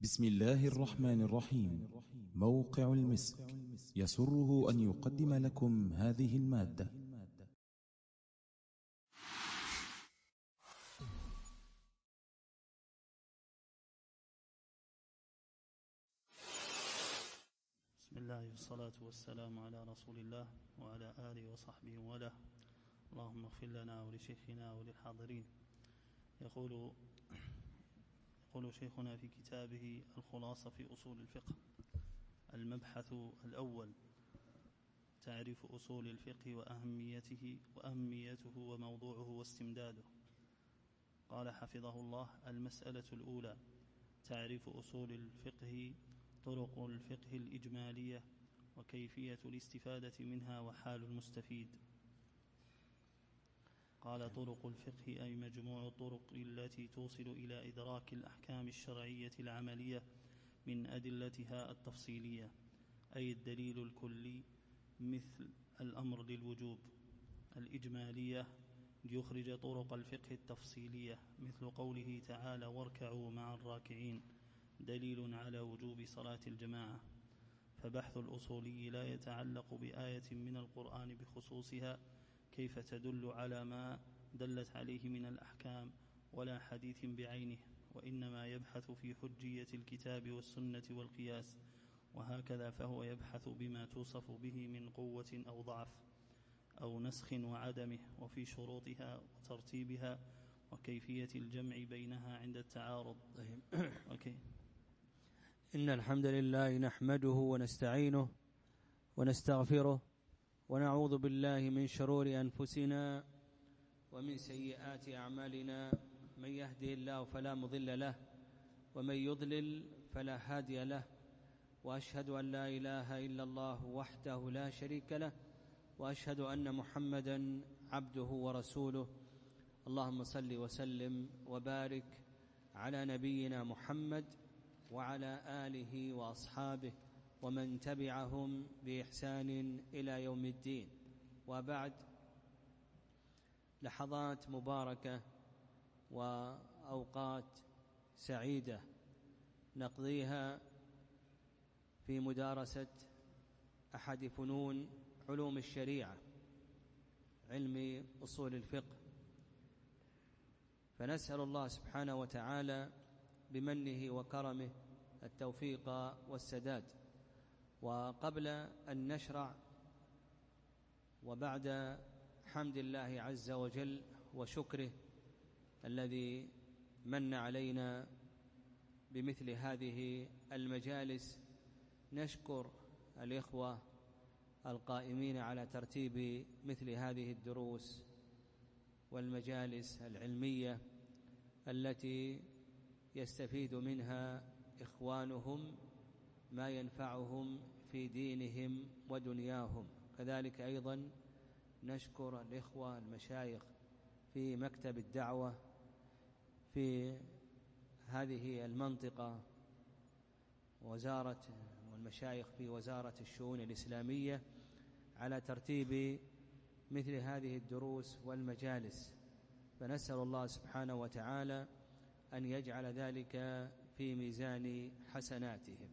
بسم الله الرحمن الرحيم. موقع المسك. يسره أن يقدم لكم هذه المادة. بسم الله والصلاة والسلام على رسول الله وعلى آله وصحبه وله. اللهم اغفر لنا ولشيخنا وللحاضرين. يقول يقول شيخنا في كتابه الخلاصة في أصول الفقه. المبحث الأول تعريف أصول الفقه وأهميته وأهميته وموضوعه واستمداده. قال حفظه الله المسألة الأولى تعريف أصول الفقه طرق الفقه الإجمالية وكيفية الاستفادة منها وحال المستفيد. قال طرق الفقه أي مجموع الطرق التي توصل إلى إدراك الأحكام الشرعية العملية من أدلتها التفصيلية أي الدليل الكلي مثل الأمر للوجوب الإجمالية ليخرج طرق الفقه التفصيلية مثل قوله تعالى واركعوا مع الراكعين دليل على وجوب صلاة الجماعة. فبحث الأصولي لا يتعلق بآية من القرآن بخصوصها كيف تدل على ما دلت عليه من الأحكام ولا حديث بعينه وإنما يبحث في حجية الكتاب والسنة والقياس وهكذا فهو يبحث بما توصف به من قوة أو ضعف أو نسخ وعدمه وفي شروطها وترتيبها وكيفية الجمع بينها عند التعارض طيب أوكي. إن الحمد لله نحمده ونستعينه ونستغفره ونعوذ بالله من شرور أنفسنا ومن سيئات أعمالنا. من يهده الله فلا مضل له ومن يضلل فلا هادي له. وأشهد أن لا إله إلا الله وحده لا شريك له وأشهد أن محمدا عبده ورسوله. اللهم صل وسلم وبارك على نبينا محمد وعلى آله وأصحابه. ومن تبعهم بإحسان إلى يوم الدين. وبعد لحظات مباركة وأوقات سعيدة نقضيها في مدارسة أحد فنون علوم الشريعة علم أصول الفقه. فنسأل الله سبحانه وتعالى بمنه وكرمه التوفيق والسداد. وقبل أن نشرع وبعد حمد الله عز وجل وشكره الذي من علينا بمثل هذه المجالس نشكر الإخوة القائمين على ترتيب مثل هذه الدروس والمجالس العلمية التي يستفيد منها إخوانهم ما ينفعهم في دينهم ودنياهم. كذلك أيضا نشكر الإخوة المشايخ في مكتب الدعوة في هذه المنطقة وزارة والمشايخ في وزارة الشؤون الإسلامية على ترتيب مثل هذه الدروس والمجالس. فنسأل الله سبحانه وتعالى أن يجعل ذلك في ميزان حسناتهم.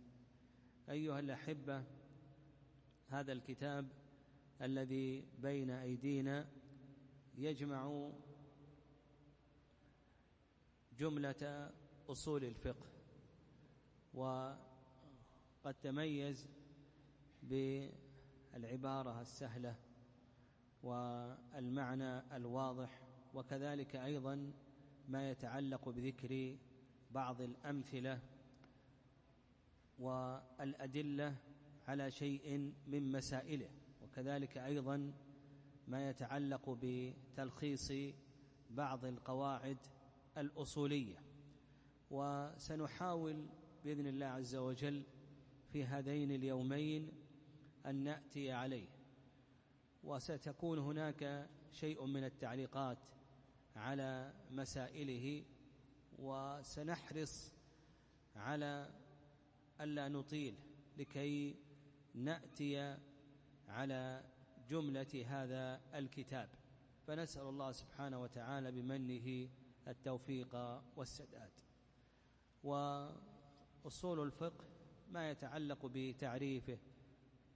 أيها الأحبة هذا الكتاب الذي بين أيدينا يجمع جملة أصول الفقه وقد تميز بالعبارة السهلة والمعنى الواضح وكذلك أيضا ما يتعلق بذكر بعض الأمثلة والأدلة على شيء من مسائله وكذلك أيضا ما يتعلق بتلخيص بعض القواعد الأصولية. وسنحاول بإذن الله عز وجل في هذين اليومين أن نأتي عليه. وستكون هناك شيء من التعليقات على مسائله وسنحرص على ألا نطيل لكي نأتي على جملة هذا الكتاب. فنسأل الله سبحانه وتعالى بمنه التوفيق والسداد. أصول الفقه ما يتعلق بتعريفه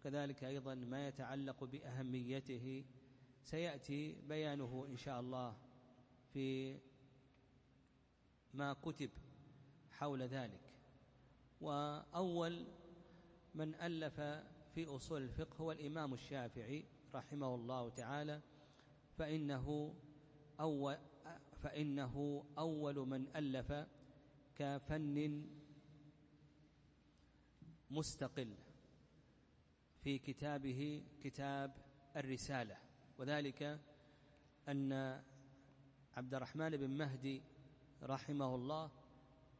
كذلك أيضا ما يتعلق بأهميته. سيأتي بيانه إن شاء الله في ما كتب حول ذلك. وأول من ألف في أصول الفقه هو الإمام الشافعي رحمه الله تعالى فإنه أول فإنه أول من ألف كفن مستقل في كتابه كتاب الرسالة. وذلك أن عبد الرحمن بن مهدي رحمه الله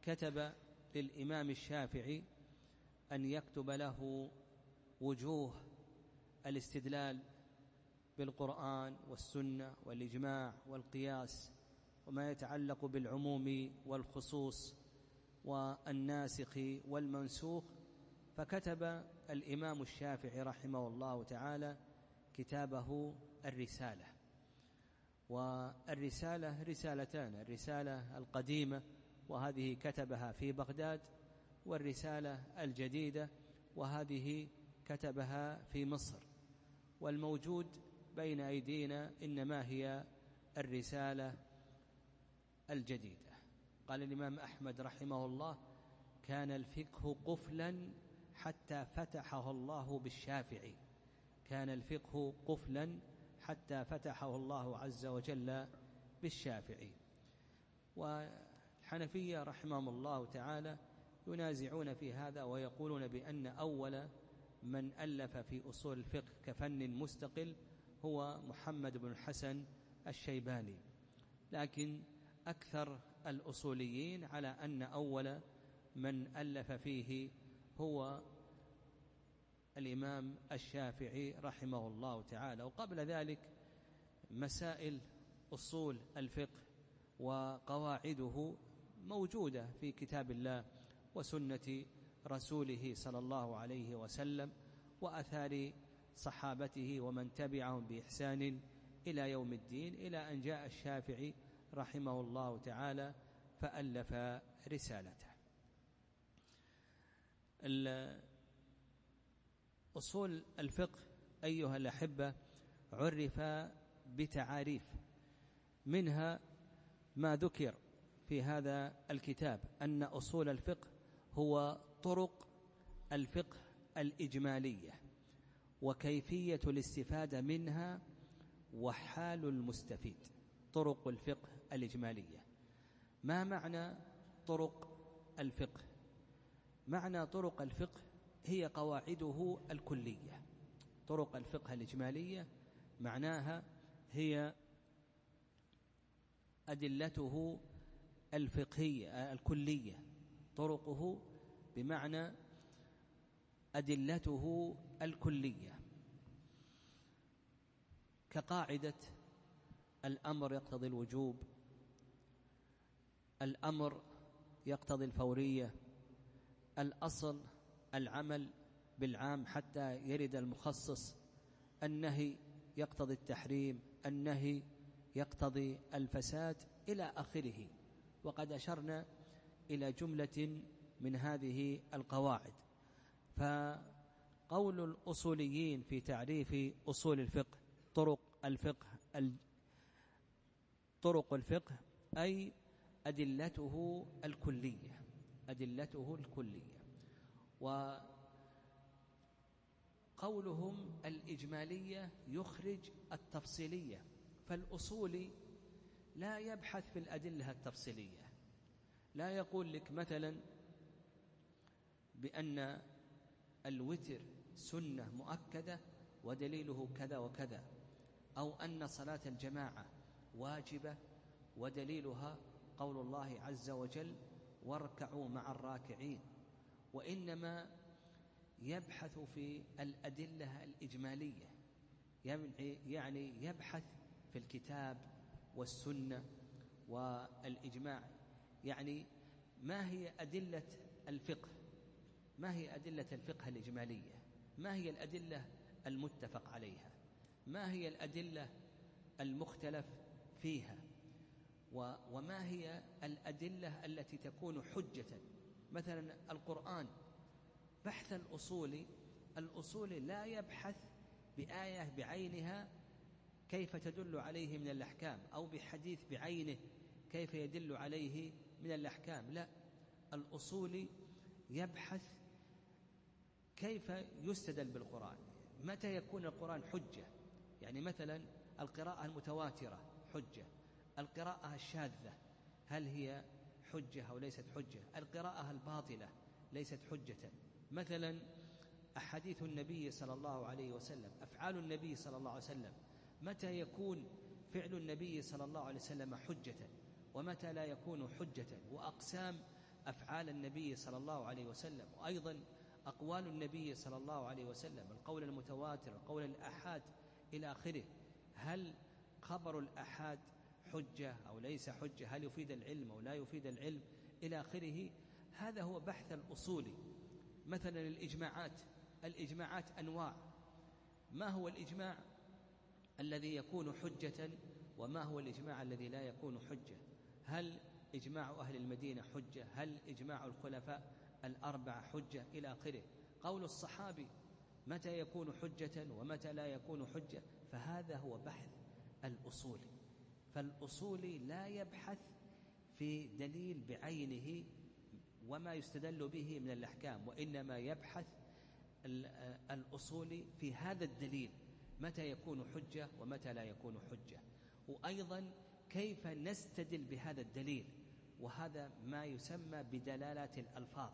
كتب للإمام الشافعي أن يكتب له وجوه الاستدلال بالقرآن والسنة والإجماع والقياس وما يتعلق بالعموم والخصوص والناسخ والمنسوخ فكتب الإمام الشافعي رحمه الله تعالى كتابه الرسالة. والرسالة رسالتان الرسالة القديمة وهذه كتبها في بغداد والرسالة الجديدة وهذه كتبها في مصر. والموجود بين أيدينا إنما هي الرسالة الجديدة. قال الإمام أحمد رحمه الله كان الفقه قفلا حتى فتحه الله بالشافعي. كان الفقه قفلا حتى فتحه الله عز وجل بالشافعي. والحنفية رحمهم الله تعالى ينازعون في هذا ويقولون بأن أول من ألف في أصول الفقه كفن مستقل هو محمد بن الحسن الشيباني. لكن أكثر الأصوليين على أن أول من ألف فيه هو الإمام الشافعي رحمه الله تعالى. وقبل ذلك مسائل أصول الفقه وقواعده موجودة في كتاب الله وسنة رسوله صلى الله عليه وسلم وأثار صحابته ومن تبعهم بإحسان إلى يوم الدين إلى أن جاء الشافعي رحمه الله تعالى فألف رسالته. أصول الفقه أيها الأحبة عرف بتعاريف منها ما ذكر في هذا الكتاب أن أصول الفقه هو طرق الفقه الإجمالية وكيفية الاستفادة منها وحال المستفيد طرق الفقه الإجمالية. ما معنى طرق الفقه؟ معنى طرق الفقه هي قواعده الكلية. طرق الفقه الإجمالية معناها هي أدلته الفقهية الكلية. طرقه بمعنى أدلته الكلية. كقاعدة الأمر يقتضي الوجوب الأمر يقتضي الفورية الأصل العمل بالعام حتى يرد المخصص النهي يقتضي التحريم النهي يقتضي الفساد إلى آخره. وقد أشرنا إلى جملة من هذه القواعد. فقول الأصوليين في تعريف أصول الفقه طرق الفقه طرق الفقه أي أدلته الكلية أدلته الكلية. وقولهم الإجمالية يخرج التفصيلية فالأصولي لا يبحث في الأدلة التفصيلية. لا يقول لك مثلا بأن الوتر سنة مؤكدة ودليله كذا وكذا أو أن صلاة الجماعة واجبة ودليلها قول الله عز وجل واركعوا مع الراكعين وإنما يبحث في الأدلة الإجمالية يعني يبحث في الكتاب والسنة والإجماع. يعني ما هي أدلة الفقه؟ ما هي أدلة الفقه الإجمالية؟ ما هي الأدلة المتفق عليها؟ ما هي الأدلة المختلف فيها؟ وما هي الأدلة التي تكون حجة؟ مثلا القرآن بحث الأصول الأصول لا يبحث بآية بعينها كيف تدل عليه من الأحكام؟ أو بحديث بعينه كيف يدل عليه من الأحكام؟ لا الأصول يبحث كيف يستدل بالقرآن. متى يكون القرآن حجة؟ يعني مثلا القراءة المتواترة حجة القراءة الشاذة هل هي حجة أو ليست حجة؟ القراءة الباطلة ليست حجة. مثلا أحاديث النبي صلى الله عليه وسلم أفعال النبي صلى الله عليه وسلم متى يكون فعل النبي صلى الله عليه وسلم حجة؟ ومتى لا يكون حجة؟ وأقسام أفعال النبي صلى الله عليه وسلم وأيضا أقوال النبي صلى الله عليه وسلم القول المتواتر القول الأحاد إلى آخره. هل خبر الأحاد حجة أو ليس حجة؟ هل يفيد العلم أو لا يفيد العلم؟ إلى آخره. هذا هو بحث الأصولي مثلا الإجماعات الإجماعات أنواع. ما هو الإجماع؟ الذي يكون حجة وما هو الإجماع الذي لا يكون حجة؟ هل إجماع أهل المدينة حجة؟ هل إجماع الخلفاء الأربعة حجة؟ إلى آخره. قول الصحابي متى يكون حجة ومتى لا يكون حجة؟ فهذا هو بحث الأصول. فالأصولي لا يبحث في دليل بعينه وما يستدل به من الأحكام وإنما يبحث الأصولي في هذا الدليل. متى يكون حجة ومتى لا يكون حجة. وأيضا كيف نستدل بهذا الدليل؟ وهذا ما يسمى بدلالات الألفاظ.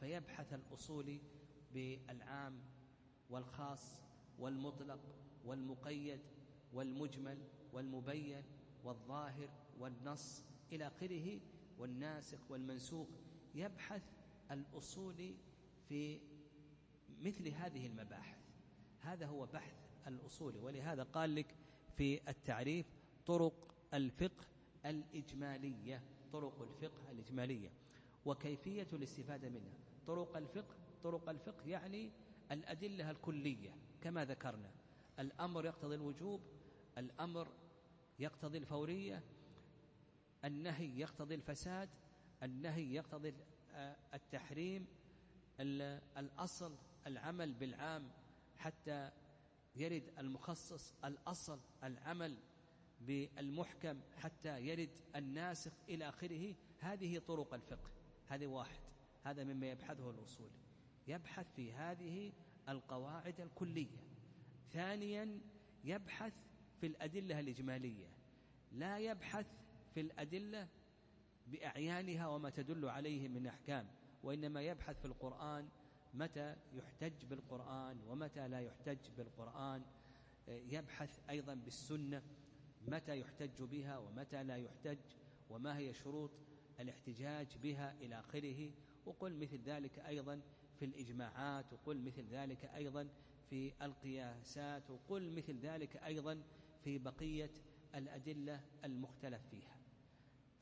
فيبحث الأصولي بالعام والخاص والمطلق والمقيد والمجمل والمبين والظاهر والنص إلى آخره. والناسخ والمنسوخ. يبحث الأصولي في مثل هذه المباحث. هذا هو بحث الأصولي ولهذا قال لك في التعريف طرق الفقه الإجمالية طرق الفقه الإجمالية وكيفية الاستفادة منها. طرق الفقه طرق الفقه يعني الأدلة الكلية كما ذكرنا. الأمر يقتضي الوجوب الأمر يقتضي الفورية النهي يقتضي الفساد النهي يقتضي التحريم الأصل العمل بالعام حتى يرد المخصص الأصل العمل بالمحكم حتى يرد الناسخ إلى آخره. هذه طرق الفقه. هذه واحد. هذا مما يبحثه الأصول. يبحث في هذه القواعد الكلية. ثانيا يبحث في الأدلة الإجمالية. لا يبحث في الأدلة بأعيانها وما تدل عليه من أحكام وإنما يبحث في القرآن متى يحتج بالقرآن ومتى لا يحتج بالقرآن يبحث أيضا بالسنة متى يحتج بها ومتى لا يحتج وما هي شروط الاحتجاج بها إلى آخره. وقل مثل ذلك أيضا في الإجماعات وقل مثل ذلك أيضا في القياسات وقل مثل ذلك أيضا في بقية الأدلة المختلف فيها.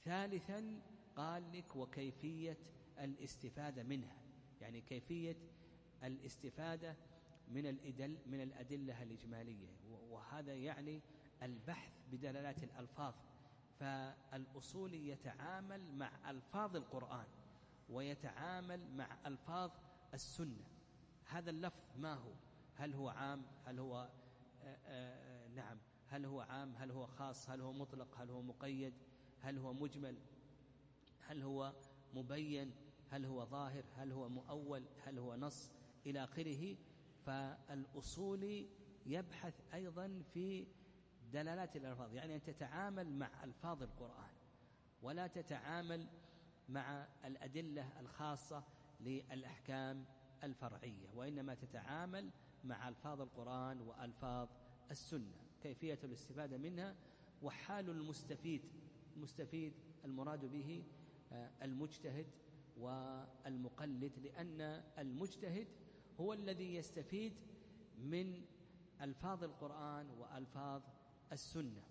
ثالثا قال لك وكيفية الاستفادة منها. يعني كيفية الاستفادة من الإدل من الأدلة الإجمالية. وهذا يعني البحث بدلالات الألفاظ. فالأصول يتعامل مع ألفاظ القرآن ويتعامل مع ألفاظ السنة. هذا اللفظ ما هو؟ هل هو عام؟ هل هو آآ آه، آآ آه، نعم. هل هو عام؟ هل هو خاص؟ هل هو مطلق؟ هل هو مقيد؟ هل هو مجمل؟ هل هو مبين؟ هل هو ظاهر هل هو مؤول هل هو نص إلى آخره. فالأصولي يبحث أيضا في دلالات الألفاظ. يعني أن تتعامل مع ألفاظ القرآن ولا تتعامل مع الأدلة الخاصة للأحكام الفرعية وإنما تتعامل مع ألفاظ القرآن وألفاظ السنة كيفية الاستفادة منها وحال المستفيد المستفيد المراد به آه، المجتهد والمقلد لأن المجتهد هو الذي يستفيد من ألفاظ القرآن وألفاظ السنة.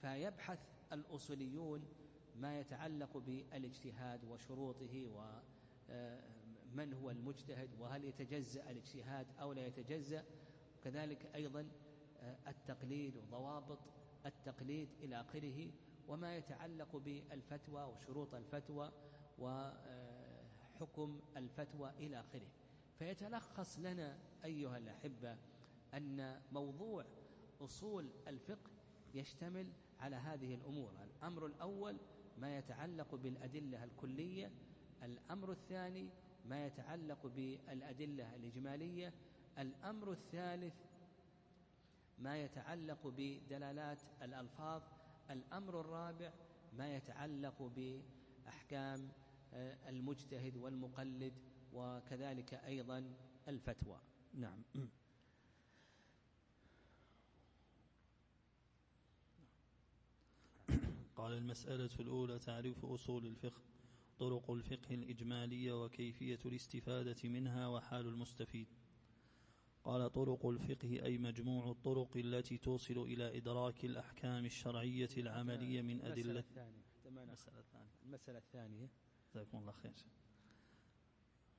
فيبحث الأصوليون ما يتعلق بالاجتهاد وشروطه ومن هو المجتهد وهل يتجزأ الاجتهاد أو لا يتجزأ. وكذلك أيضا التقليد وضوابط التقليد إلى آخره وما يتعلق بالفتوى وشروط الفتوى حكم الفتوى إلى آخره. فيتلخص لنا أيها الأحبة أن موضوع أصول الفقه يشتمل على هذه الأمور. الأمر الأول ما يتعلق بالأدلة الكلية الأمر الثاني ما يتعلق بالأدلة الإجمالية الأمر الثالث ما يتعلق بدلالات الألفاظ الأمر الرابع ما يتعلق بأحكام المجتهد والمقلد وكذلك أيضا الفتوى. نعم. قال المسألة الأولى تعريف أصول الفقه طرق الفقه الإجمالية وكيفية الاستفادة منها وحال المستفيد. قال طرق الفقه أي مجموع الطرق التي توصل إلى إدراك الأحكام الشرعية العملية من أدلة. المسألة الثانية. المسألة الثانية. جزاكم الله خير.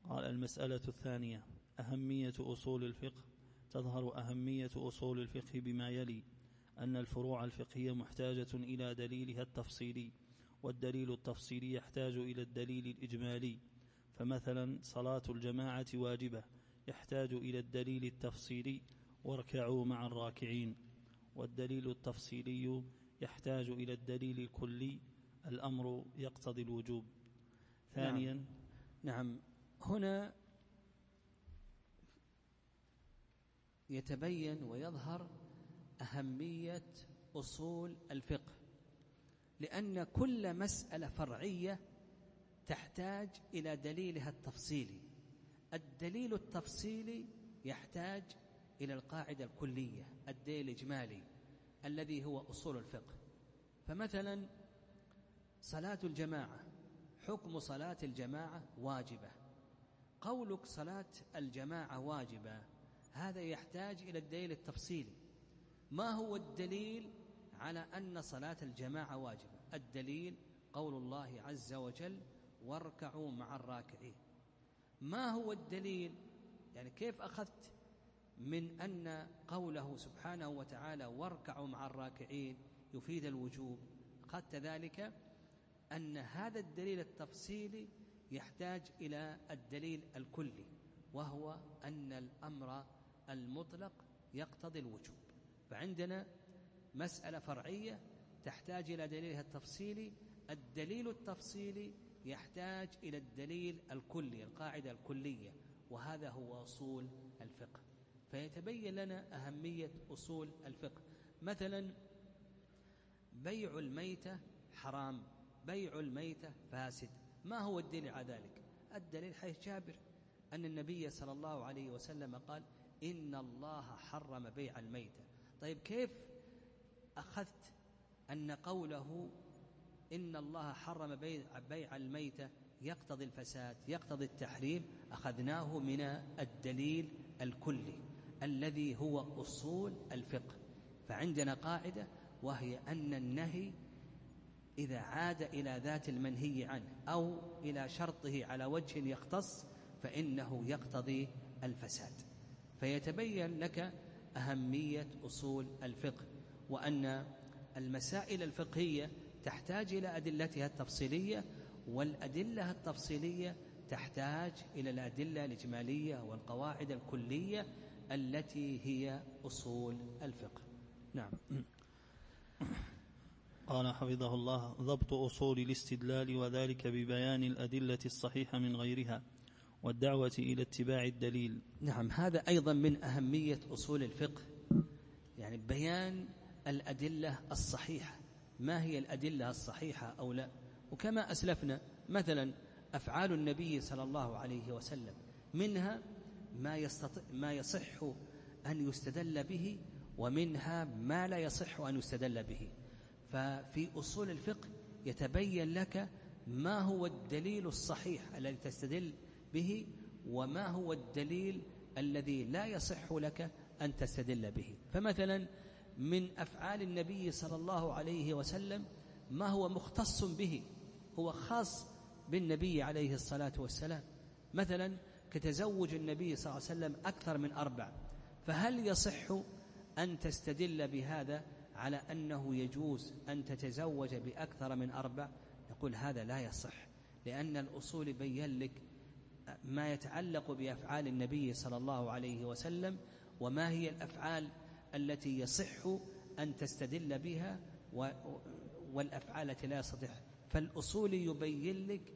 قال المسألة الثانية أهمية أصول الفقه. تظهر أهمية أصول الفقه بما يلي أن الفروع الفقهية محتاجة إلى دليلها التفصيلي والدليل التفصيلي يحتاج إلى الدليل الإجمالي. فمثلا صلاة الجماعة واجبة يحتاج إلى الدليل التفصيلي واركعوا مع الراكعين. والدليل التفصيلي يحتاج إلى الدليل الكلي الأمر يقتضي الوجوب. ثانيا. نعم, نعم. هنا يتبين ويظهر أهمية أصول الفقه لأن كل مسألة فرعية تحتاج إلى دليلها التفصيلي. الدليل التفصيلي يحتاج إلى القاعدة الكلية الدليل الإجمالي الذي هو أصول الفقه. فمثلا صلاة الجماعة حكم صلاة الجماعة واجبة. قولك صلاة الجماعة واجبة هذا يحتاج إلى الدليل التفصيلي ما هو الدليل على أن صلاة الجماعة واجبة؟ الدليل قول الله عز وجل واركعوا مع الراكعين ما هو الدليل؟ يعني كيف أخذت من أن قوله سبحانه وتعالى واركعوا مع الراكعين يفيد الوجوب؟ أخذت ذلك أن هذا الدليل التفصيلي يحتاج إلى الدليل الكلي وهو أن الأمر المطلق يقتضي الوجوب. فعندنا مسألة فرعية تحتاج إلى دليلها التفصيلي. الدليل التفصيلي يحتاج إلى الدليل الكلي القاعدة الكلية وهذا هو أصول الفقه. فيتبين لنا أهمية أصول الفقه. مثلا بيع الميتة حرام. بيع الميتة فاسد. ما هو الدليل على ذلك؟ الدليل حيث جابر أن النبي صلى الله عليه وسلم قال إن الله حرم بيع الميتة. طيب كيف أخذت أن قوله إن الله حرم بيع, الميتة يقتضي الفساد يقتضي التحريم؟ أخذناه من الدليل الكلي الذي هو أصول الفقه. فعندنا قاعدة وهي أن النهي إذا عاد إلى ذات المنهي عنه أو إلى شرطه على وجه يختص فإنه يقتضي الفساد. فيتبين لك أهمية أصول الفقه وأن المسائل الفقهية تحتاج إلى أدلتها التفصيلية والأدلة التفصيلية تحتاج إلى الأدلة الإجمالية والقواعد الكلية التي هي أصول الفقه. نعم. قال حفظه الله ضبط أصول الاستدلال وذلك ببيان الأدلة الصحيحة من غيرها والدعوة إلى اتباع الدليل. نعم هذا أيضا من أهمية أصول الفقه. يعني بيان الأدلة الصحيحة. ما هي الأدلة الصحيحة أو لا؟ وكما أسلفنا مثلا أفعال النبي صلى الله عليه وسلم. منها ما, يستطيع ما يصح أن يستدل به ومنها ما لا يصح أن يستدل به. ففي أصول الفقه يتبين لك ما هو الدليل الصحيح الذي تستدل به وما هو الدليل الذي لا يصح لك أن تستدل به. فمثلا من أفعال النبي صلى الله عليه وسلم ما هو مختص به هو خاص بالنبي عليه الصلاة والسلام. مثلا كتزوج النبي صلى الله عليه وسلم أكثر من أربع فهل يصح أن تستدل بهذا؟ على أنه يجوز أن تتزوج بأكثر من أربع؟ يقول هذا لا يصح لأن الأصول بين لك ما يتعلق بأفعال النبي صلى الله عليه وسلم وما هي الأفعال التي يصح أن تستدل بها والأفعال التي لا يستطيع. فالأصول يبين لك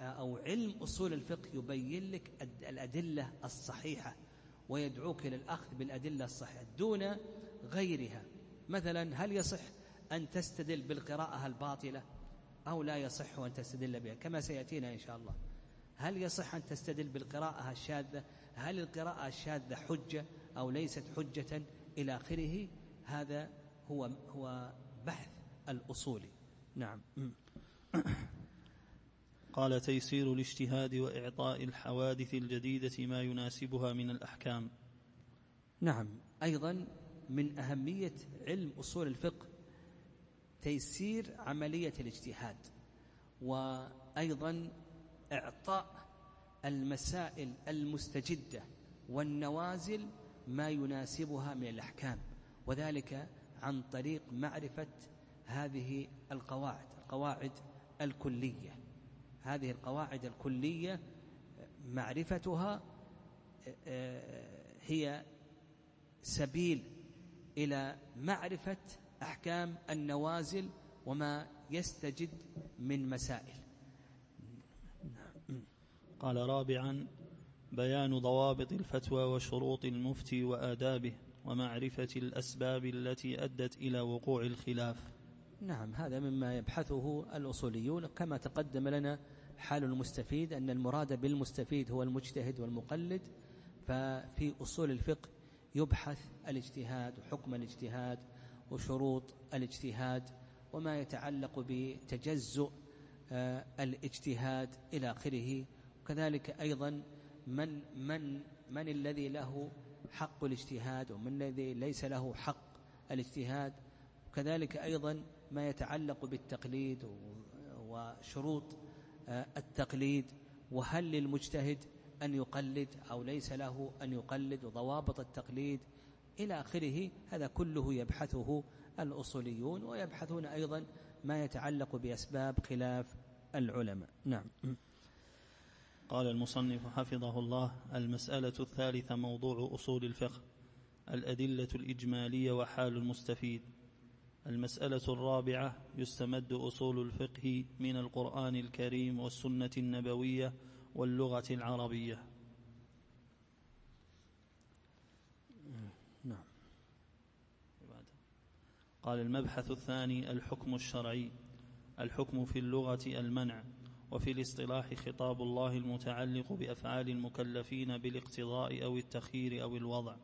أو علم أصول الفقه يبين لك الأدلة الصحيحة ويدعوك إلى الأخذ بالأدلة الصحيحة دون غيرها. مثلا هل يصح أن تستدل بالقراءة الباطلة أو لا يصح أن تستدل بها؟ كما سيأتينا إن شاء الله. هل يصح أن تستدل بالقراءة الشاذة؟ هل القراءة الشاذة حجة أو ليست حجة إلى آخره؟ هذا هو هو بحث الأصولي. نعم. قال تيسير الاجتهاد وإعطاء الحوادث الجديدة ما يناسبها من الأحكام. نعم. أيضا من أهمية علم أصول الفقه تيسير عملية الاجتهاد وأيضا إعطاء المسائل المستجدة والنوازل ما يناسبها من الأحكام وذلك عن طريق معرفة هذه القواعد القواعد الكلية. هذه القواعد الكلية معرفتها هي سبيل إلى معرفة أحكام النوازل وما يستجد من مسائل. قال رابعا بيان ضوابط الفتوى وشروط المفتي وآدابه ومعرفة الأسباب التي أدت إلى وقوع الخلاف. نعم هذا مما يبحثه الأصوليون. كما تقدم لنا حال المستفيد أن المراد بالمستفيد هو المجتهد والمقلد. ففي أصول الفقه يبحث الاجتهاد وحكم الاجتهاد وشروط الاجتهاد وما يتعلق بتجزؤ آه، الاجتهاد إلى آخره. وكذلك أيضا من من من الذي له حق الاجتهاد ومن الذي ليس له حق الاجتهاد. وكذلك أيضا ما يتعلق بالتقليد وشروط آه، التقليد. وهل للمجتهد أن يقلد أو ليس له أن يقلد وضوابط التقليد إلى آخره. هذا كله يبحثه الأصوليون ويبحثون أيضا ما يتعلق بأسباب خلاف العلماء. نعم. قال المصنف حفظه الله المسألة الثالثة موضوع أصول الفقه الأدلة الإجمالية وحال المستفيد. المسألة الرابعة يستمد أصول الفقه من القرآن الكريم والسنة النبوية واللغة العربية. نعم. قال المبحث الثاني الحكم الشرعي. الحكم في اللغة المنع وفي الاصطلاح خطاب الله المتعلق بأفعال المكلفين بالاقتضاء أو التخيير أو الوضع.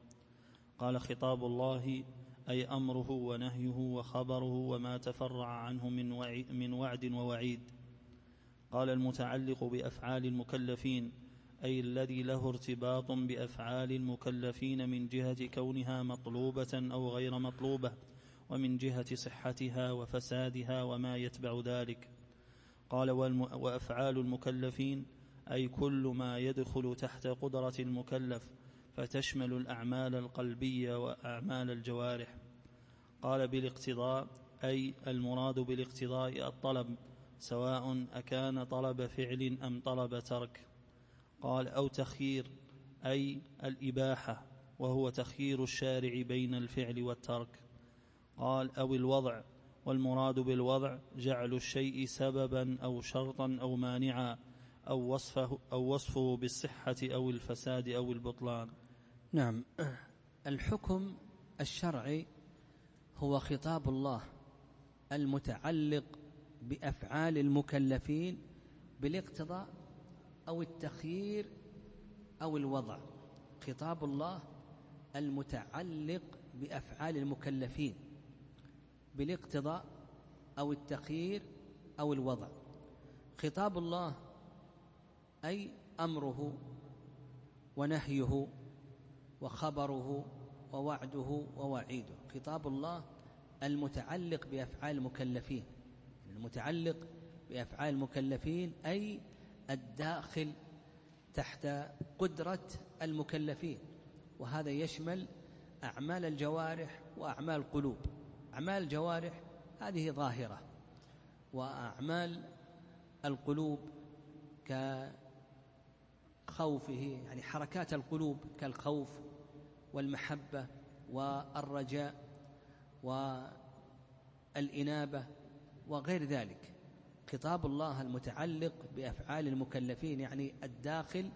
قال خطاب الله أي أمره ونهيه وخبره وما تفرع عنه من, من وعد ووعيد. قال المتعلق بأفعال المكلفين أي الذي له ارتباط بأفعال المكلفين من جهة كونها مطلوبة أو غير مطلوبة ومن جهة صحتها وفسادها وما يتبع ذلك. قال وأفعال المكلفين أي كل ما يدخل تحت قدرة المكلف فتشمل الأعمال القلبية وأعمال الجوارح. قال بالاقتضاء أي المراد بالاقتضاء الطلب سواء أكان طلب فعل أم طلب ترك. قال أو تخيير أي الإباحة وهو تخيير الشارع بين الفعل والترك. قال أو الوضع والمراد بالوضع جعل الشيء سببا أو شرطا أو مانعا أو وصفه, أو وصفه بالصحة أو الفساد أو البطلان. نعم. الحكم الشرعي هو خطاب الله المتعلق بأفعال المكلفين بالاقتضاء أو التخيير أو الوضع. خطاب الله المتعلق بأفعال المكلفين بالاقتضاء أو التخيير أو الوضع. خطاب الله أي أمره ونهيه وخبره ووعده ووعيده. خطاب الله المتعلق بأفعال المكلفين المتعلق بأفعال المكلفين أي الداخل تحت قدرة المكلفين. وهذا يشمل أعمال الجوارح وأعمال القلوب. أعمال الجوارح هذه ظاهرة وأعمال القلوب خوفه يعني حركات القلوب كالخوف والمحبة والرجاء والإنابة. وغير ذلك. خطاب الله المتعلق بأفعال المكلفين يعني الداخل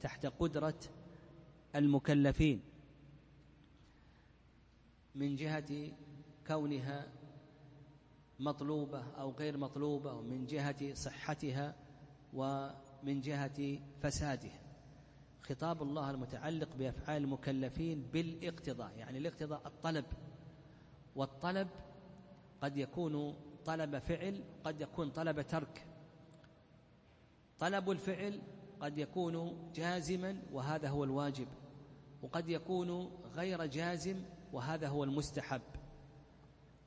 تحت قدرة المكلفين. من جهة كونها مطلوبة أو غير مطلوبة ومن جهة صحتها ومن جهة فسادها. خطاب الله المتعلق بأفعال المكلفين بالاقتضاء يعني الاقتضاء الطلب. والطلب قد يكون طلب فعل قد يكون طلب ترك. طلب الفعل قد يكون جازما وهذا هو الواجب وقد يكون غير جازم وهذا هو المستحب.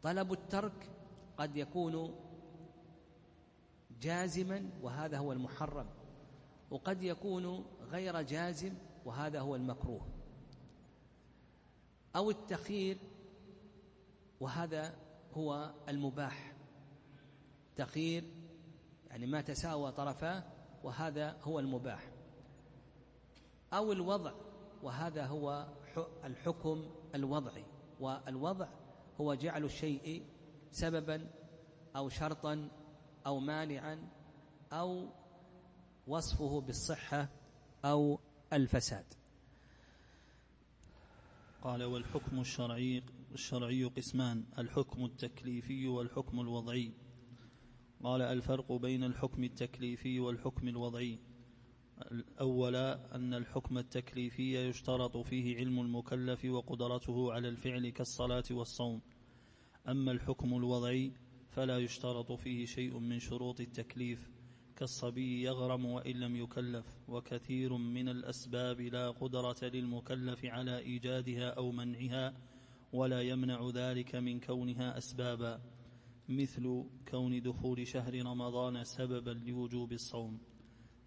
طلب الترك قد يكون جازما وهذا هو المحرم وقد يكون غير جازم وهذا هو المكروه. أو التخيير وهذا هو المباح. تخيير يعني ما تساوى طرفاه وهذا هو المباح. أو الوضع وهذا هو الحكم الوضعي. والوضع هو جعل الشيء سببا أو شرطا أو مانعا أو وصفه بالصحة أو الفساد. قال والحكم الشرعي الشرعي قسمان الحكم التكليفي والحكم الوضعي. قال الفرق بين الحكم التكليفي والحكم الوضعي. الأول أن الحكم التكليفي يشترط فيه علم المكلف وقدرته على الفعل كالصلاة والصوم. أما الحكم الوضعي فلا يشترط فيه شيء من شروط التكليف كالصبي يغرم وإن لم يكلف وكثير من الأسباب لا قدرة للمكلف على إيجادها أو منعها ولا يمنع ذلك من كونها أسبابا. مثل كون دخول شهر رمضان سببا لوجوب الصوم.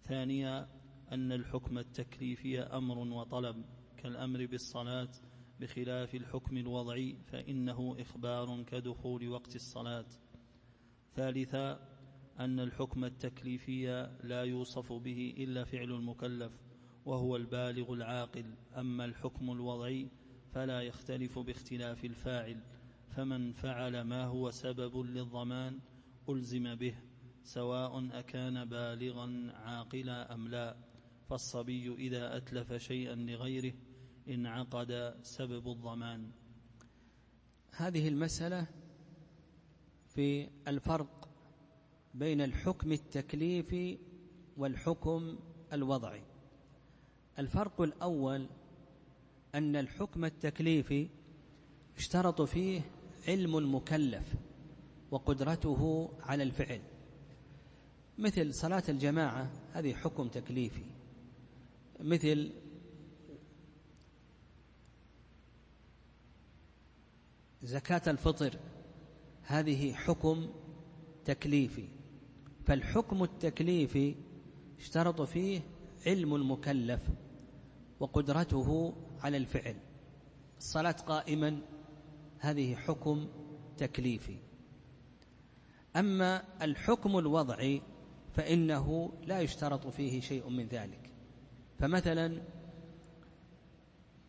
ثانيا أن الحكم التكليفي أمر وطلب كالأمر بالصلاة بخلاف الحكم الوضعي فإنه إخبار كدخول وقت الصلاة. ثالثا أن الحكم التكليفي لا يوصف به إلا فعل المكلف وهو البالغ العاقل. أما الحكم الوضعي فلا يختلف باختلاف الفاعل. فمن فعل ما هو سبب للضمان ألزم به سواء أكان بالغا عاقلا أم لا. فالصبي إذا أتلف شيئا لغيره انعقد سبب الضمان. هذه المسألة في الفرق بين الحكم التكليفي والحكم الوضعي. الفرق الأول أن الحكم التكليفي اشترط فيه علم المكلف وقدرته على الفعل. مثل صلاة الجماعة هذه حكم تكليفي. مثل زكاة الفطر هذه حكم تكليفي. فالحكم التكليفي اشترط فيه علم المكلف وقدرته على الفعل. الصلاة قائما هذه حكم تكليفي. أما الحكم الوضعي فإنه لا يشترط فيه شيء من ذلك. فمثلا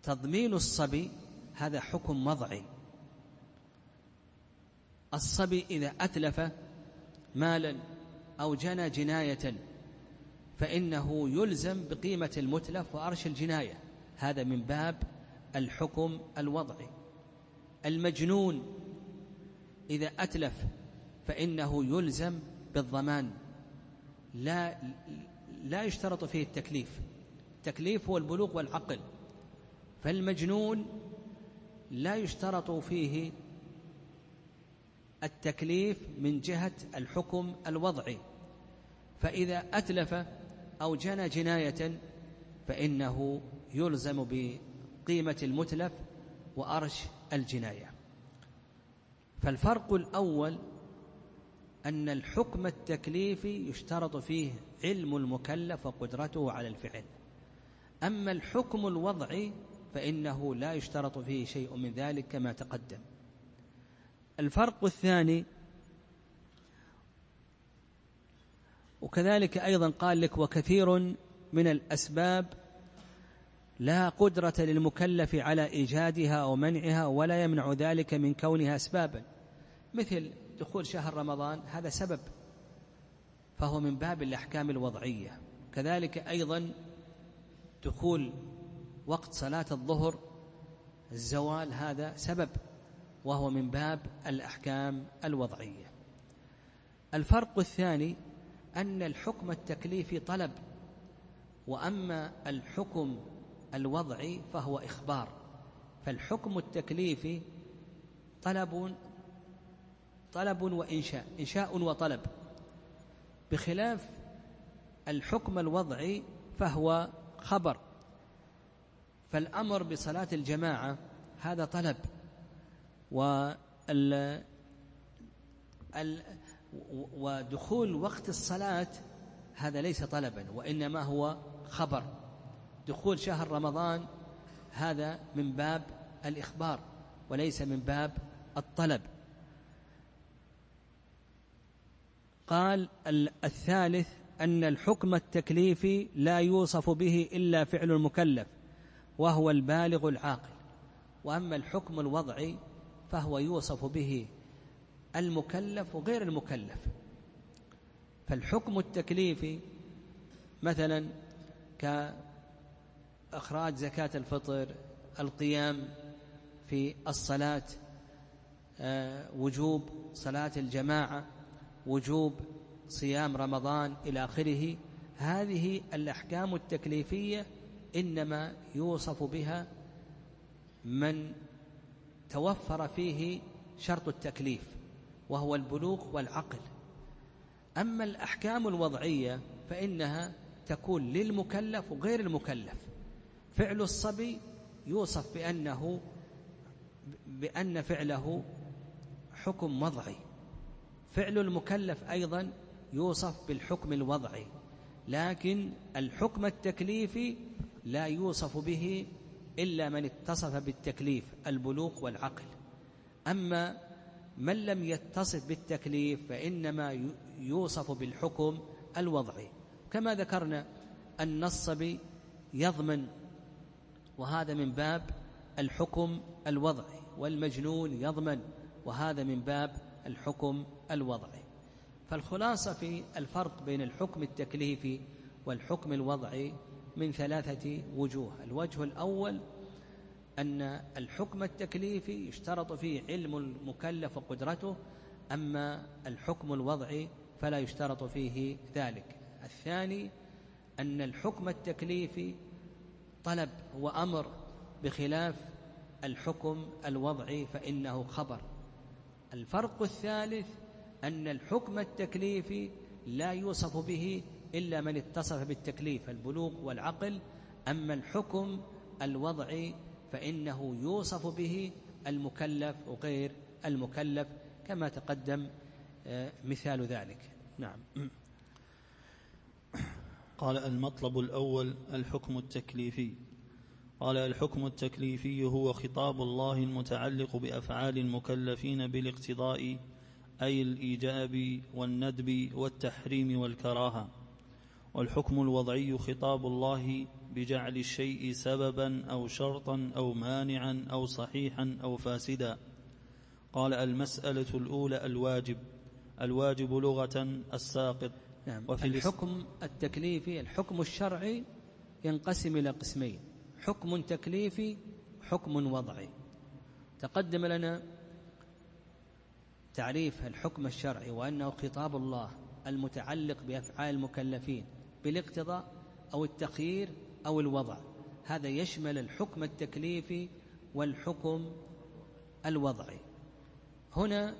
تضمين الصبي هذا حكم وضعي. الصبي إذا أتلف مالا أو جنى جناية فإنه يلزم بقيمة المتلف وأرش الجناية. هذا من باب الحكم الوضعي. المجنون. إذا أتلف فإنه يلزم بالضمان. لا لا يشترط فيه التكليف. التكليف هو البلوغ والعقل. فالمجنون لا يشترط فيه التكليف من جهة الحكم الوضعي. فإذا أتلف أو جنى جناية فإنه يلزم بقيمة المتلف وأرش الجناية. فالفرق الأول أن الحكم التكليفي يشترط فيه علم المكلف وقدرته على الفعل. أما الحكم الوضعي فإنه لا يشترط فيه شيء من ذلك كما تقدم. الفرق الثاني وكذلك أيضا قال لك وكثير من الأسباب لا قدرة للمكلف على إيجادها أو منعها ولا يمنع ذلك من كونها أسبابا. مثل دخول شهر رمضان هذا سبب فهو من باب الأحكام الوضعية. كذلك أيضا دخول وقت صلاة الظهر الزوال هذا سبب وهو من باب الأحكام الوضعية. الفرق الثاني أن الحكم التكليفي طلب وأما الحكم الوضعي فهو إخبار. فالحكم التكليفي طلب طلب وإنشاء إنشاء وطلب. بخلاف الحكم الوضعي فهو خبر. فالأمر بصلاة الجماعة هذا طلب. وال ودخول وقت الصلاة هذا ليس طلبا وإنما هو خبر. دخول شهر رمضان هذا من باب الإخبار وليس من باب الطلب. قال الثالث أن الحكم التكليفي لا يوصف به إلا فعل المكلف وهو البالغ العاقل. وأما الحكم الوضعي فهو يوصف به المكلف وغير المكلف. فالحكم التكليفي مثلا كإخراج زكاة الفطر القيام في الصلاة آه، وجوب صلاة الجماعة وجوب صيام رمضان إلى آخره. هذه الأحكام التكليفية إنما يوصف بها من توفر فيه شرط التكليف وهو البلوغ والعقل. أما الأحكام الوضعية فإنها تكون للمكلف وغير المكلف. فعل الصبي يوصف بأنه بأن فعله حكم وضعي. فعل المكلف أيضا يوصف بالحكم الوضعي لكن الحكم التكليفي لا يوصف به إلا من اتصف بالتكليف البلوغ والعقل. أما من لم يتصف بالتكليف فإنما يوصف بالحكم الوضعي. كما ذكرنا أن الصبي يضمن وهذا من باب الحكم الوضعي والمجنون يضمن وهذا من باب الحكم الوضعي. فالخلاصة في الفرق بين الحكم التكليفي والحكم الوضعي من ثلاثة وجوه. الوجه الأول أن الحكم التكليفي يشترط فيه علم المكلف وقدرته أما الحكم الوضعي فلا يشترط فيه ذلك. الثاني أن الحكم التكليفي طلب وأمر بخلاف الحكم الوضعي فإنه خبر. الفرق الثالث أن الحكم التكليفي لا يوصف به إلا من اتصف بالتكليف البلوغ والعقل. أما الحكم الوضعي فإنه يوصف به المكلف وغير المكلف كما تقدم آه، مثال ذلك. نعم. قال المطلب الأول الحكم التكليفي. قال الحكم التكليفي هو خطاب الله المتعلق بأفعال المكلفين بالاقتضاء أي الإيجاب والندب والتحريم والكراهة. والحكم الوضعي خطاب الله بجعل الشيء سببا أو شرطا أو مانعا أو صحيحا أو فاسدا. قال المسألة الأولى الواجب الواجب لغة الساقط. نعم. وفي الحكم التكليفي الحكم الشرعي ينقسم إلى قسمين. حكم تكليفي حكم وضعي. تقدم لنا تعريف الحكم الشرعي وأنه خطاب الله المتعلق بأفعال المكلفين بالاقتضاء أو التخيير أو الوضع. هذا يشمل الحكم التكليفي والحكم الوضعي. هنا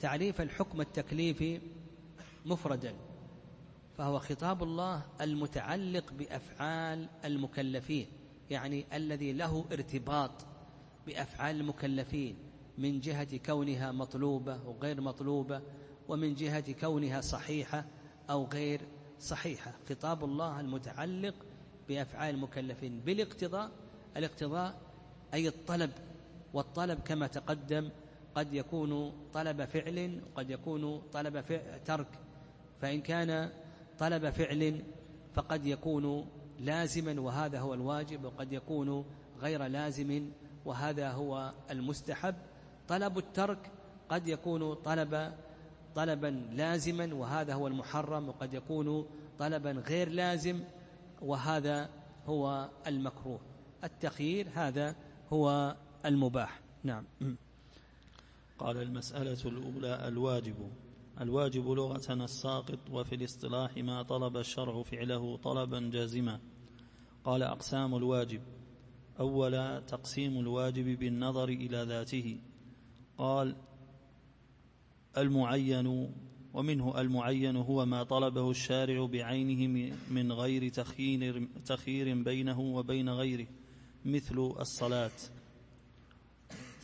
تعريف الحكم التكليفي مفردا. فهو خطاب الله المتعلق بأفعال المكلفين يعني الذي له ارتباط بأفعال المكلفين من جهة كونها مطلوبة وغير مطلوبة ومن جهة كونها صحيحة أو غير صحيحة. خطاب الله المتعلق بأفعال المكلفين بالاقتضاء الاقتضاء أي الطلب والطلب كما تقدم قد يكون طلب فعل وقد يكون طلب ترك. فإن كان طلب فعل فقد يكون لازما وهذا هو الواجب وقد يكون غير لازم وهذا هو المستحب. طلب الترك قد يكون طلب طلبا لازما وهذا هو المحرم وقد يكون طلبا غير لازم وهذا هو المكروه. التخيير هذا هو المباح. نعم. قال المسألة الأولى الواجب. الواجب لغة الساقط وفي الاصطلاح ما طلب الشرع فعله طلبا جازما. قال أقسام الواجب. أولا تقسيم الواجب بالنظر إلى ذاته. قال المعين ومنه المعين هو ما طلبه الشارع بعينه من غير تخيير, بينه وبين غيره مثل الصلاة.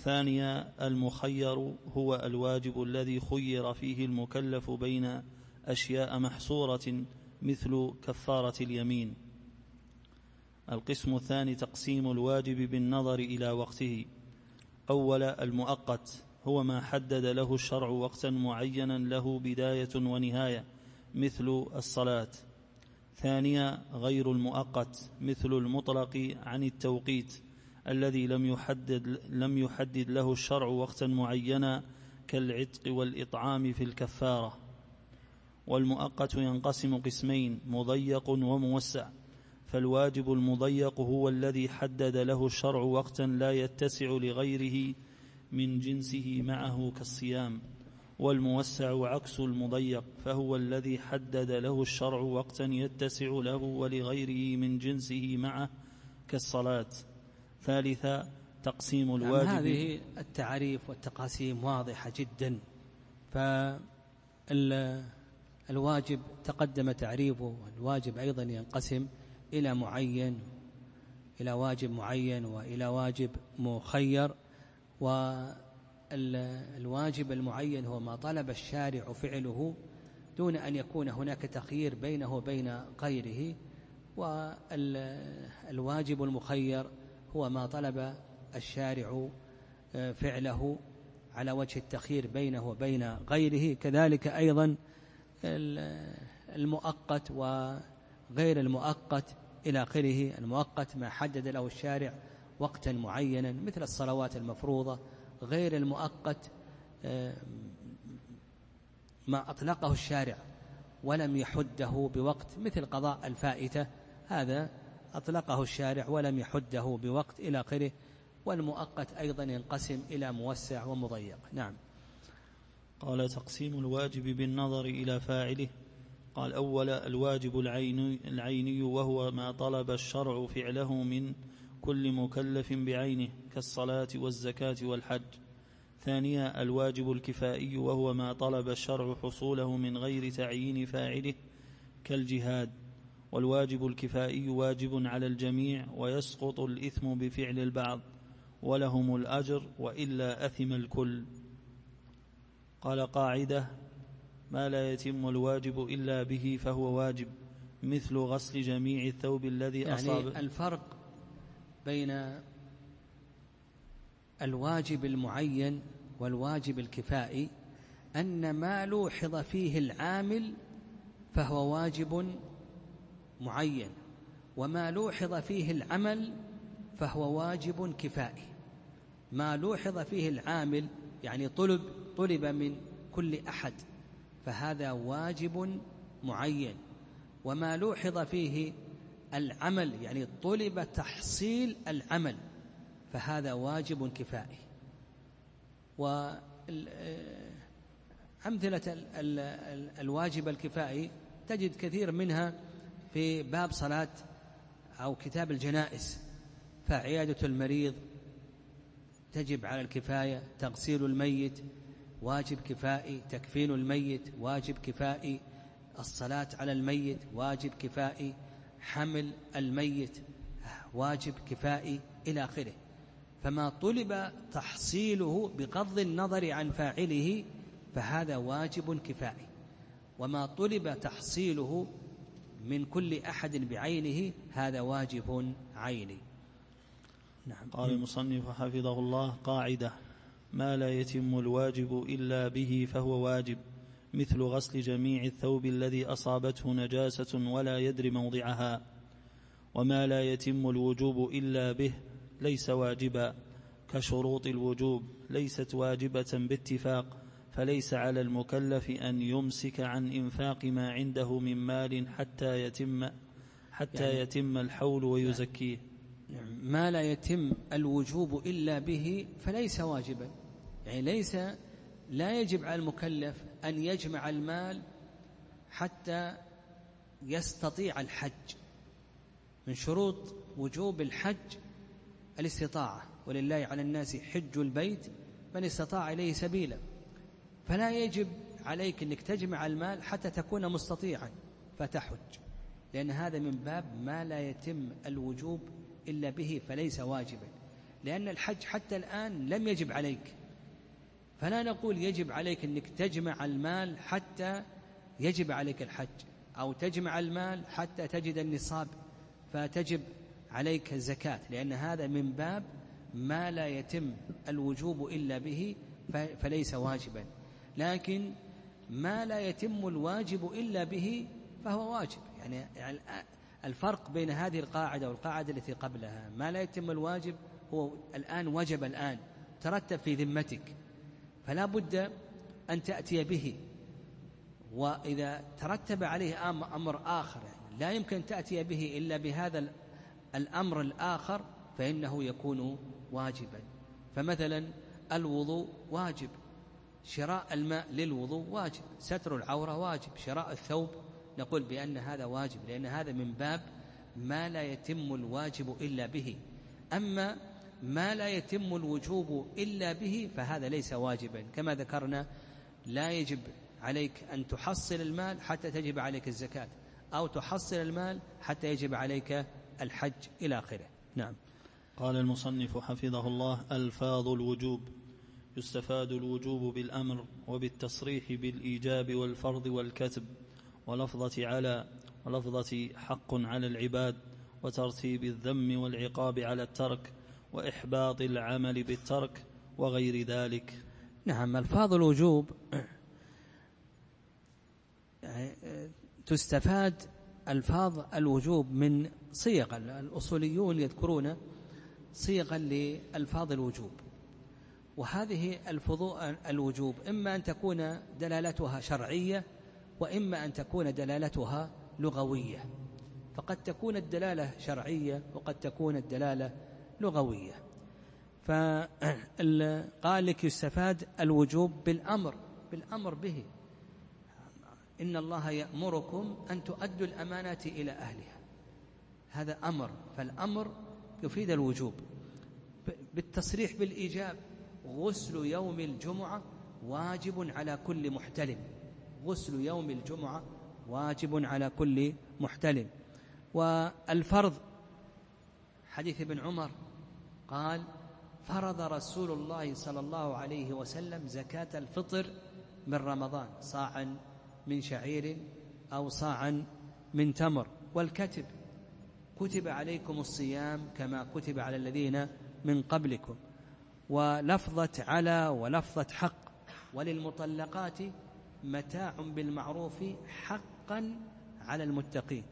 ثانيا المخير هو الواجب الذي خير فيه المكلف بين أشياء محصورة مثل كفارة اليمين. القسم الثاني تقسيم الواجب بالنظر إلى وقته. أول المؤقت هو ما حدد له الشرع وقتا معينا له بداية ونهاية مثل الصلاة. ثانيا غير المؤقت مثل المطلق عن التوقيت. الذي لم يحدد لم يحدد له الشرع وقتا معينا كالعتق والإطعام في الكفارة. والمؤقت ينقسم قسمين مضيق وموسع. فالواجب المضيق هو الذي حدد له الشرع وقتا لا يتسع لغيره من جنسه معه كالصيام. والموسع عكس المضيق فهو الذي حدد له الشرع وقتا يتسع له ولغيره من جنسه معه كالصلاة. ثالثا تقسيم نعم، الواجب يعني هذه التعريف والتقاسيم واضحة جدا. فالواجب تقدم تعريفه والواجب أيضا ينقسم إلى معين إلى واجب معين وإلى واجب مخير. والواجب المعين هو ما طلب الشارع فعله دون أن يكون هناك تخيير بينه وبين غيره. والواجب المخير هو ما طلب الشارع آه، فعله على وجه التخيير بينه وبين غيره. كذلك أيضا المؤقت وغير المؤقت إلى آخره. المؤقت ما حدد له الشارع وقتا معينا مثل الصلوات المفروضة. غير المؤقت آه، ما أطلقه الشارع ولم يحده بوقت مثل قضاء الفائتة. هذا أطلقه الشارع ولم يحده بوقت إلى آخره والمؤقت أيضا ينقسم إلى موسع ومضيق. نعم. قال تقسيم الواجب بالنظر إلى فاعله. قال أول الواجب العيني, العيني وهو ما طلب الشرع فعله من كل مكلف بعينه كالصلاة والزكاة والحج. ثانيا الواجب الكفائي وهو ما طلب الشرع حصوله من غير تعيين فاعله كالجهاد. والواجب الكفائي واجب على الجميع ويسقط الإثم بفعل البعض ولهم الأجر وإلا أثم الكل. قال قاعدة ما لا يتم الواجب إلا به فهو واجب مثل غسل جميع الثوب الذي يعني أصاب. الفرق بين الواجب المعين والواجب الكفائي أن ما لوحظ فيه العامل فهو واجب معين وما لوحظ فيه العمل فهو واجب كفائي ما لوحظ فيه العامل يعني طلب طلب من كل أحد فهذا واجب معين. وما لوحظ فيه العمل يعني طلب تحصيل العمل فهذا واجب كفائي وأمثلة الواجب الكفائي تجد كثير منها في باب صلاة أو كتاب الجنائز فعيادة المريض تجب على الكفاية تغسيل الميت واجب كفائي تكفين الميت واجب كفائي الصلاة على الميت واجب كفائي حمل الميت واجب كفائي إلى آخره. فما طلب تحصيله بغض النظر عن فاعله فهذا واجب كفائي. وما طلب تحصيله من كل أحد بعينه هذا واجب عيني. نعم. قال المصنف حفظه الله قاعدة ما لا يتم الواجب إلا به فهو واجب مثل غسل جميع الثوب الذي أصابته نجاسة ولا يدري موضعها وما لا يتم الوجوب إلا به ليس واجبا كشروط الوجوب ليست واجبة باتفاق فليس على المكلف أن يمسك عن إنفاق ما عنده من مال حتى يتم حتى يعني يتم الحول ويزكيه. نعم، ما لا يتم الوجوب إلا به فليس واجبا. يعني ليس لا يجب على المكلف أن يجمع المال حتى يستطيع الحج. من شروط وجوب الحج الاستطاعة. ولله على الناس حج البيت من استطاع إليه سبيلا. فلا يجب عليك إنك تجمع المال حتى تكون مستطيعا فتحج. لأن هذا من باب ما لا يتم الوجوب إلا به فليس واجبا. لأن الحج حتى الآن لم يجب عليك. فلا نقول يجب عليك إنك تجمع المال حتى يجب عليك الحج أو تجمع المال حتى تجد النصاب فتجب عليك الزكاة. لأن هذا من باب ما لا يتم الوجوب إلا به فليس واجبا. لكن ما لا يتم الواجب إلا به فهو واجب. يعني الفرق بين هذه القاعدة والقاعدة التي قبلها ما لا يتم الواجب هو الآن وجب الآن ترتب في ذمتك. فلا بد أن تأتي به. وإذا ترتب عليه أمر آخر يعني لا يمكن تأتي به إلا بهذا الأمر الآخر فإنه يكون واجبا. فمثلا الوضوء واجب. شراء الماء للوضوء واجب ستر العورة واجب شراء الثوب نقول بأن هذا واجب لأن هذا من باب ما لا يتم الواجب إلا به. أما ما لا يتم الوجوب إلا به فهذا ليس واجبا. كما ذكرنا لا يجب عليك أن تحصل المال حتى تجب عليك الزكاة أو تحصل المال حتى يجب عليك الحج إلى آخره. نعم. قال المصنف حفظه الله ألفاظ الوجوب. يستفاد الوجوب بالأمر وبالتصريح بالإيجاب والفرض والكتب ولفظة على ولفظة حق على العباد وترتيب الذم والعقاب على الترك وإحباط العمل بالترك وغير ذلك. نعم ألفاظ الوجوب تستفاد ألفاظ الوجوب من صيغ الأصوليون يذكرون صيغا لألفاظ الوجوب. وهذه الفضوء الوجوب. إما أن تكون دلالتها شرعية وإما أن تكون دلالتها لغوية. فقد تكون الدلالة شرعية وقد تكون الدلالة لغوية. فقال لك يستفاد الوجوب بالأمر بالأمر به. إن الله يأمركم أن تؤدوا الأمانات إلى أهلها. هذا أمر. فالأمر يفيد الوجوب. بالتصريح بالإيجاب. غسل يوم الجمعة واجب على كل محتلم. غسل يوم الجمعة واجب على كل محتلم. والفرض حديث ابن عمر قال فرض رسول الله صلى الله عليه وسلم زكاة الفطر من رمضان صاعا من شعير أو صاعا من تمر. والكتب كتب عليكم الصيام كما كتب على الذين من قبلكم. ولفظة على ولفظة حق. وللمطلقات متاع بالمعروف حقا على المتقين.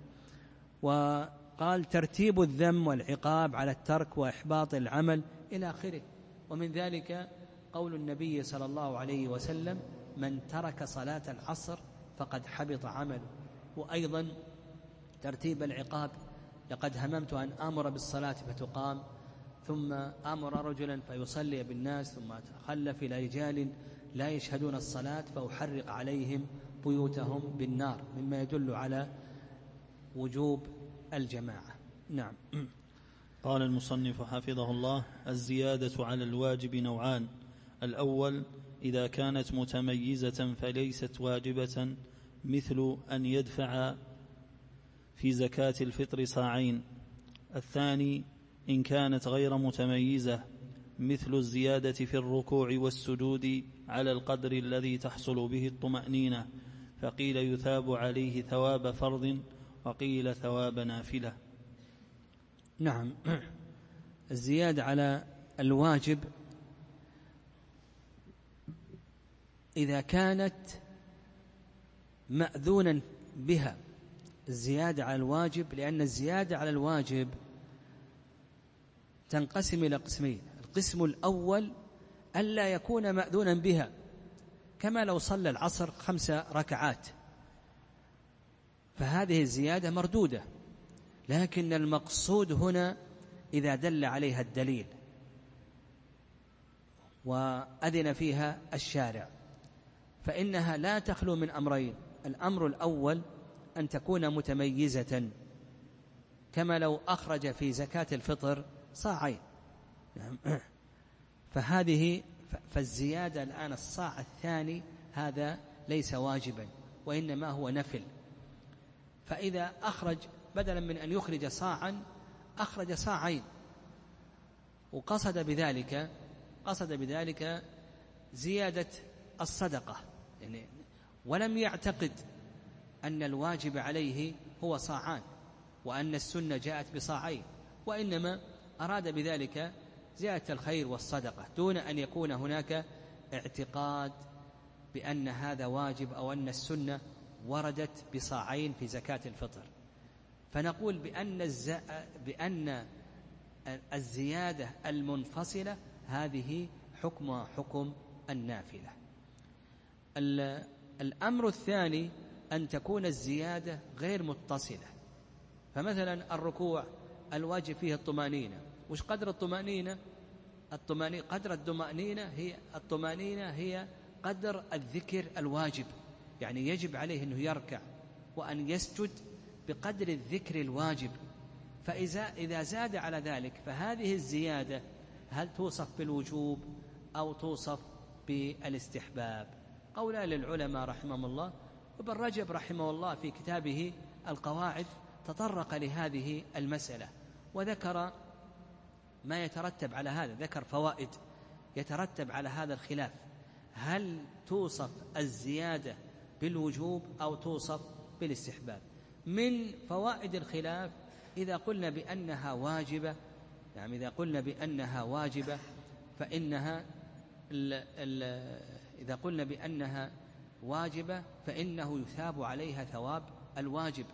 وقال ترتيب الذم والعقاب على الترك وإحباط العمل إلى آخره. ومن ذلك قول النبي صلى الله عليه وسلم من ترك صلاة العصر فقد حبط عمله. وأيضا ترتيب العقاب لقد هممت أن آمر بالصلاة فتقام ثم أمر رجلا فيصلي بالناس ثم تخلف إلى رجال لا يشهدون الصلاة فأحرق عليهم بيوتهم بالنار مما يدل على وجوب الجماعة. نعم. قال المصنف حفظه الله الزيادة على الواجب نوعان الأول إذا كانت متميزة فليست واجبة مثل أن يدفع في زكاة الفطر صاعين الثاني إن كانت غير متميزة مثل الزيادة في الركوع والسجود على القدر الذي تحصل به الطمأنينة فقيل يثاب عليه ثواب فرض وقيل ثواب نافلة. نعم. الزيادة على الواجب إذا كانت مأذونا بها. الزيادة على الواجب لأن الزيادة على الواجب تنقسم إلى قسمين. القسم الأول ألا يكون مأذونا بها كما لو صلى العصر خمس ركعات. فهذه الزيادة مردودة لكن المقصود هنا إذا دل عليها الدليل وأذن فيها الشارع. فإنها لا تخلو من أمرين. الأمر الأول أن تكون متميزة كما لو أخرج في زكاة الفطر صاعين. نعم. فهذه فالزيادة الآن الصاع الثاني هذا ليس واجبا وإنما هو نفل. فإذا أخرج بدلا من أن يخرج صاعا أخرج صاعين. وقصد بذلك قصد بذلك زيادة الصدقة. يعني ولم يعتقد أن الواجب عليه هو صاعان وأن السنة جاءت بصاعين وإنما أراد بذلك زيادة الخير والصدقة دون أن يكون هناك اعتقاد بأن هذا واجب أو أن السنة وردت بصاعين في زكاة الفطر. فنقول بأن الز... بأن الزيادة المنفصلة هذه حكمها حكم النافلة. الأمر الثاني أن تكون الزيادة غير متصلة. فمثلا الركوع الواجب فيه الطمأنينة. وش قدر الطمأنينة؟ الطمانينة قدر الطمأنينة هي الطمأنينة هي قدر الذكر الواجب. يعني يجب عليه أنه يركع وأن يسجد بقدر الذكر الواجب. فإذا إذا زاد على ذلك فهذه الزيادة هل توصف بالوجوب أو توصف بالاستحباب؟ قولان للعلماء رحمهم الله وابن رجب رحمه الله في كتابه القواعد تطرق لهذه المسألة. وذكر ما يترتب على هذا ذكر فوائد يترتب على هذا الخلاف. هل توصف الزيادة بالوجوب أو توصف بالاستحباب؟ من فوائد الخلاف إذا قلنا بأنها واجبة يعني إذا قلنا بأنها واجبة فإنها ال ال إذا قلنا بأنها واجبة فإنه يثاب عليها ثواب الواجب.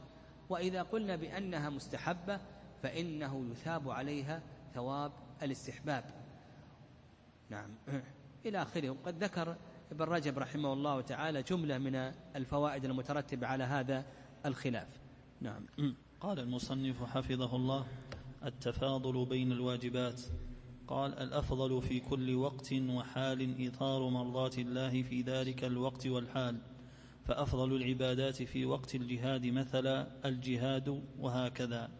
وإذا قلنا بأنها مستحبة فإنه يثاب عليها ثواب الاستحباب. نعم. إلى آخره. قد ذكر ابن رجب رحمه الله تعالى جملة من الفوائد المترتبة على هذا الخلاف. نعم. قال المصنف حفظه الله التفاضل بين الواجبات. قال الأفضل في كل وقت وحال ايثار مرضات الله في ذلك الوقت والحال. فأفضل العبادات في وقت الجهاد مثلا الجهاد وهكذا.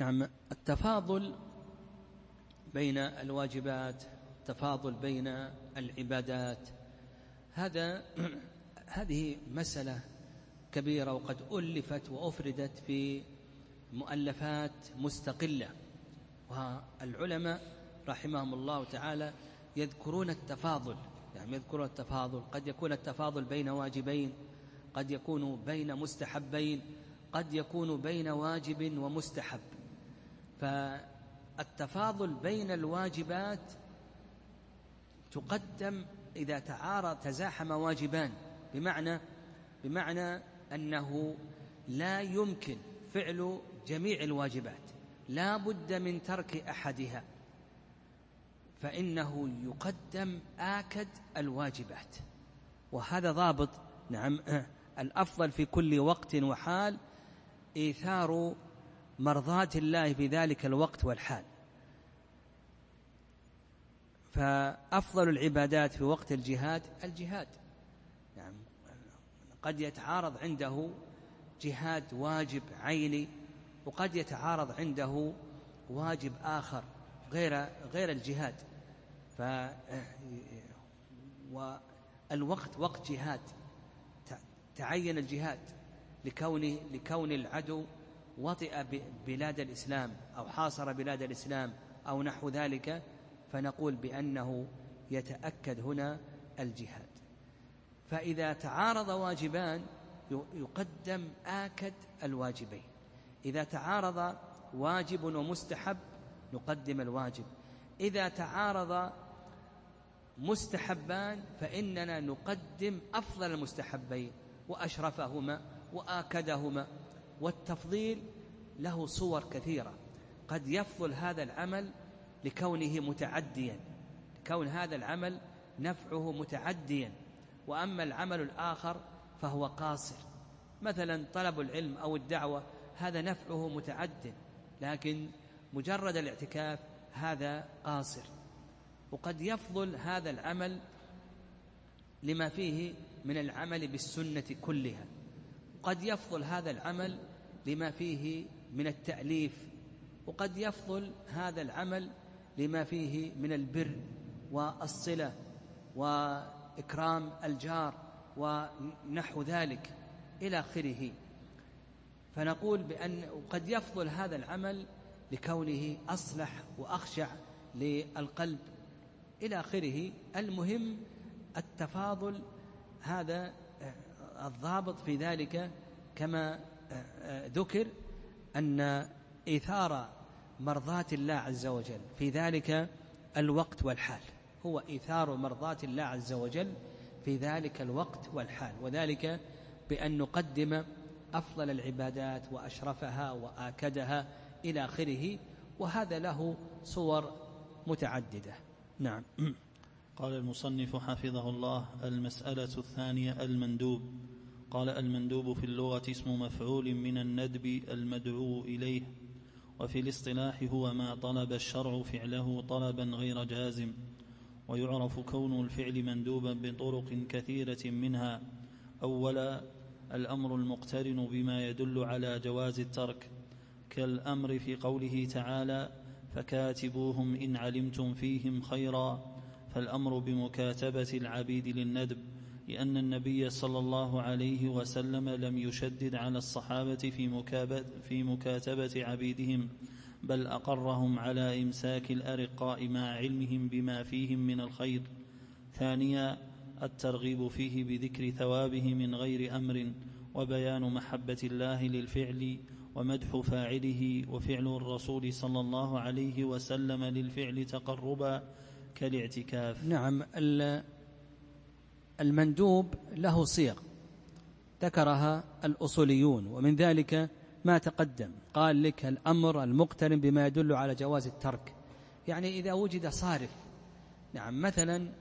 نعم التفاضل بين الواجبات التفاضل بين العبادات. هذا هذه مسألة كبيرة وقد ألفت وأفردت في مؤلفات مستقلة. والعلماء رحمهم الله تعالى يذكرون التفاضل. يعني يذكرون التفاضل. قد يكون التفاضل بين واجبين قد يكون بين مستحبين قد يكون بين واجب ومستحب. فالتفاضل بين الواجبات تقدم إذا تعارض تزاحم واجبان. بمعنى بمعنى أنه لا يمكن فعل جميع الواجبات. لا بد من ترك أحدها. فإنه يقدم آكد الواجبات. وهذا ضابط. نعم. الأفضل في كل وقت وحال إيثار مرضاة الله في ذلك الوقت والحال. فأفضل العبادات في وقت الجهاد الجهاد. يعني قد يتعارض عنده جهاد واجب عيني وقد يتعارض عنده واجب آخر غير غير الجهاد. ف والوقت وقت جهاد. تعين الجهاد لكونه لكون العدو وطئ بلاد الإسلام أو حاصر بلاد الإسلام أو نحو ذلك فنقول بأنه يتأكد هنا الجهاد. فإذا تعارض واجبان يقدم آكد الواجبين. إذا تعارض واجب ومستحب نقدم الواجب. إذا تعارض مستحبان فإننا نقدم أفضل المستحبين وأشرفهما وآكدهما والتفضيل له صور كثيرة. قد يفضل هذا العمل لكونه متعديا. كون هذا العمل نفعه متعديا. وأما العمل الآخر فهو قاصر. مثلا طلب العلم أو الدعوة هذا نفعه متعد لكن مجرد الاعتكاف هذا قاصر. وقد يفضل هذا العمل لما فيه من العمل بالسنة كلها. قد يفضل هذا العمل لما فيه من التأليف وقد يفضل هذا العمل لما فيه من البر والصلة وإكرام الجار ونحو ذلك إلى آخره. فنقول بأن قد يفضل هذا العمل لكونه أصلح وأخشع للقلب إلى آخره. المهم التفاضل هذا الضابط في ذلك كما ذكر أن إيثار مرضات الله عز وجل في ذلك الوقت والحال. هو إيثار مرضات الله عز وجل في ذلك الوقت والحال. وذلك بأن نقدم أفضل العبادات وأشرفها وآكدها إلى آخره وهذا له صور متعددة. نعم. قال المصنف حفظه الله المسألة الثانية المندوب. قال المندوب في اللغة اسم مفعول من الندب المدعو إليه وفي الاصطلاح هو ما طلب الشرع فعله طلبا غير جازم ويعرف كون الفعل مندوبا بطرق كثيرة منها. أولا الأمر المقترن بما يدل على جواز الترك كالأمر في قوله تعالى فكاتبوهم إن علمتم فيهم خيرا فالأمر بمكاتبة العبيد للندب. لأن النبي صلى الله عليه وسلم لم يشدد على الصحابة في, في مكاتبة عبيدهم بل أقرهم على إمساك الأرقاء مع علمهم بما فيهم من الخير. ثانيا الترغيب فيه بذكر ثوابه من غير أمر وبيان محبة الله للفعل ومدح فاعله وفعل الرسول صلى الله عليه وسلم للفعل تقربا كالاعتكاف. نعم المندوب له صيغ ذكرها الأصوليون ومن ذلك ما تقدم. قال لك الأمر المقترن بما يدل على جواز الترك. يعني إذا وجد صارف نعم مثلا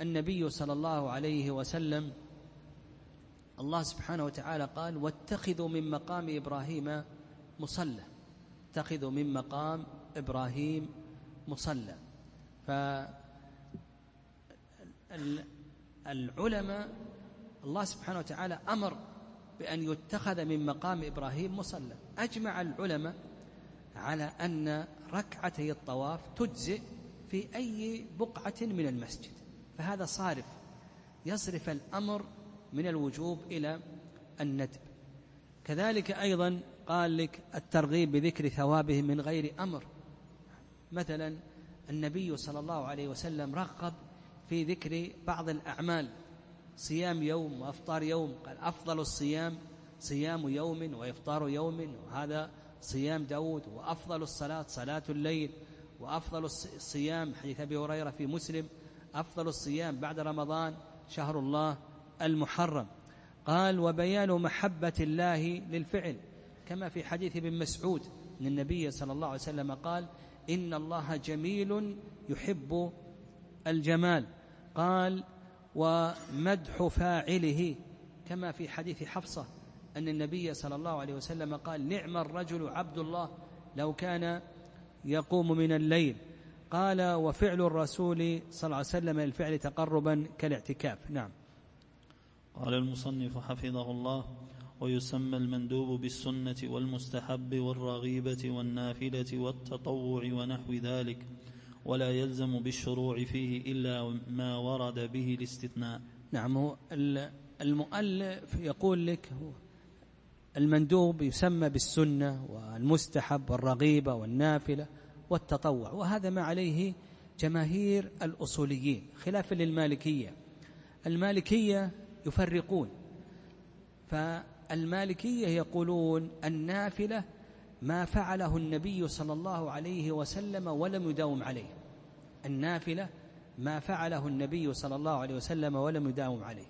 النبي صلى الله عليه وسلم الله سبحانه وتعالى قال واتخذوا من مقام إبراهيم مصلى. اتخذوا من مقام إبراهيم مصلى. فالعلماء الله سبحانه وتعالى أمر بأن يتخذ من مقام إبراهيم مصلى. أجمع العلماء على أن ركعتي الطواف تجزئ في أي بقعة من المسجد. فهذا صارف يصرف الأمر من الوجوب إلى الندب. كذلك أيضا قال لك الترغيب بذكر ثوابه من غير أمر. مثلا النبي صلى الله عليه وسلم رغب في ذكر بعض الأعمال. صيام يوم وإفطار يوم. قال أفضل الصيام صيام يوم وإفطار يوم. وهذا صيام داود. وأفضل الصلاة صلاة الليل. وأفضل الصيام حديث أبي هريرة في مسلم. أفضل الصيام بعد رمضان شهر الله المحرم. قال وبيان محبة الله للفعل. كما في حديث ابن مسعود أن النبي صلى الله عليه وسلم قال إن الله جميل يحب الجمال. قال ومدح فاعله كما في حديث حفصة أن النبي صلى الله عليه وسلم قال نعم الرجل عبد الله لو كان يقوم من الليل قال وفعل الرسول صلى الله عليه وسلم الفعل تقربا كالاعتكاف نعم. قال المصنف حفظه الله ويسمى المندوب بالسنة والمستحب والرغيبة والنافلة والتطوع ونحو ذلك ولا يلزم بالشروع فيه إلا ما ورد به الاستثناء. نعم المؤلف يقول لك المندوب يسمى بالسنة والمستحب والرغيبة والنافلة والتطوع وهذا ما عليه جماهير الأصوليين خلافا للمالكية. المالكية يفرقون فالمالكية يقولون النافلة ما فعله النبي صلى الله عليه وسلم ولم يداوم عليه. النافلة ما فعله النبي صلى الله عليه وسلم ولم يداوم عليه.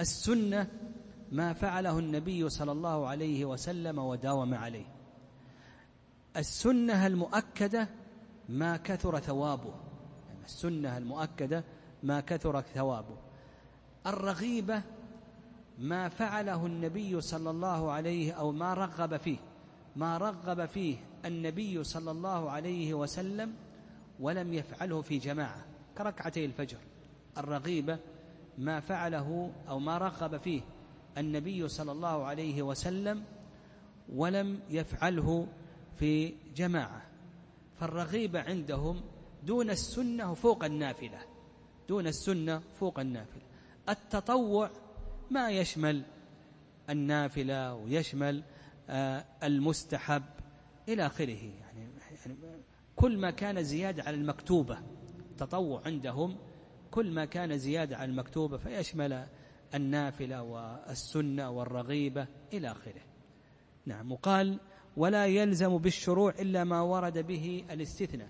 السنة ما فعله النبي صلى الله عليه وسلم وداوم عليه. السنة المؤكدة ما كثر ثوابه. السنة المؤكدة ما كثر ثوابه. الرغيبة ما فعله النبي صلى الله عليه أو ما رغب فيه. ما رغب فيه النبي صلى الله عليه وسلم ولم يفعله في جماعة كركعتي الفجر. الرغيبة ما فعله أو ما رغب فيه النبي صلى الله عليه وسلم ولم يفعله في جماعة. فالرغيبة عندهم دون السنة فوق النافلة دون السنة فوق النافلة. التطوع ما يشمل النافلة ويشمل المستحب إلى آخره. يعني, يعني كل ما كان زيادة على المكتوبة تطوع عندهم كل ما كان زيادة على المكتوبة فيشمل النافلة والسنة والرغيبة إلى آخره. نعم وقال ولا يلزم بالشروع إلا ما ورد به الاستثناء.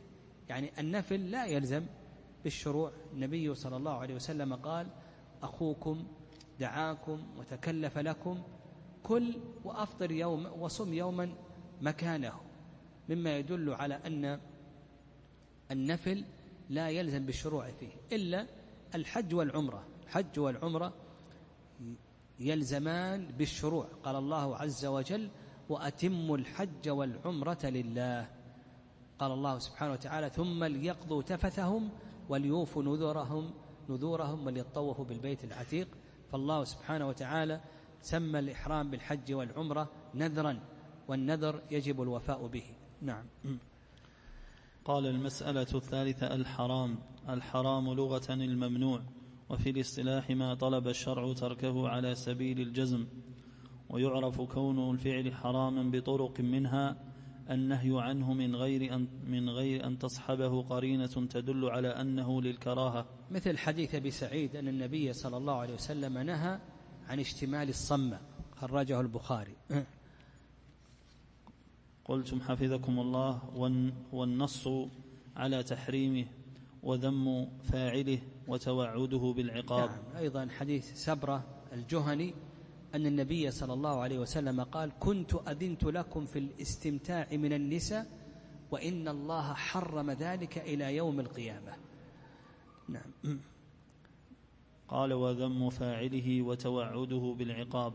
يعني النفل لا يلزم بالشروع. النبي صلى الله عليه وسلم قال أخوكم دعاكم وتكلف لكم كل وأفطر يوم وصم يوما مكانه. مما يدل على أن النفل لا يلزم بالشروع فيه إلا الحج والعمرة. الحج والعمرة يلزمان بالشروع. قال الله عز وجل وأتموا الحج والعمرة لله. قال الله سبحانه وتعالى ثم ليقضوا تفثهم وليوفوا نذورهم نذورهم وليطوفوا بالبيت العتيق. فالله سبحانه وتعالى سمى الإحرام بالحج والعمرة نذرا والنذر يجب الوفاء به. نعم. قال المسألة الثالثة الحرام. الحرام لغة الممنوع وفي الاصطلاح ما طلب الشرع تركه على سبيل الجزم. ويعرف كون الفعل حراما بطرق منها النهي عنه من غير أن من غير أن تصحبه قرينة تدل على أنه للكراهة. مثل حديث أبي سعيد أن النبي صلى الله عليه وسلم نهى عن اشتمال الصمة خرجه البخاري. قلتم حفظكم الله والنص على تحريمه وذم فاعله وتوعده بالعقاب. نعم أيضا حديث سبرة الجهني أن النبي صلى الله عليه وسلم قال كنت أذنت لكم في الاستمتاع من النساء وإن الله حرم ذلك إلى يوم القيامة. نعم. قال وذم فاعله وتوعده بالعقاب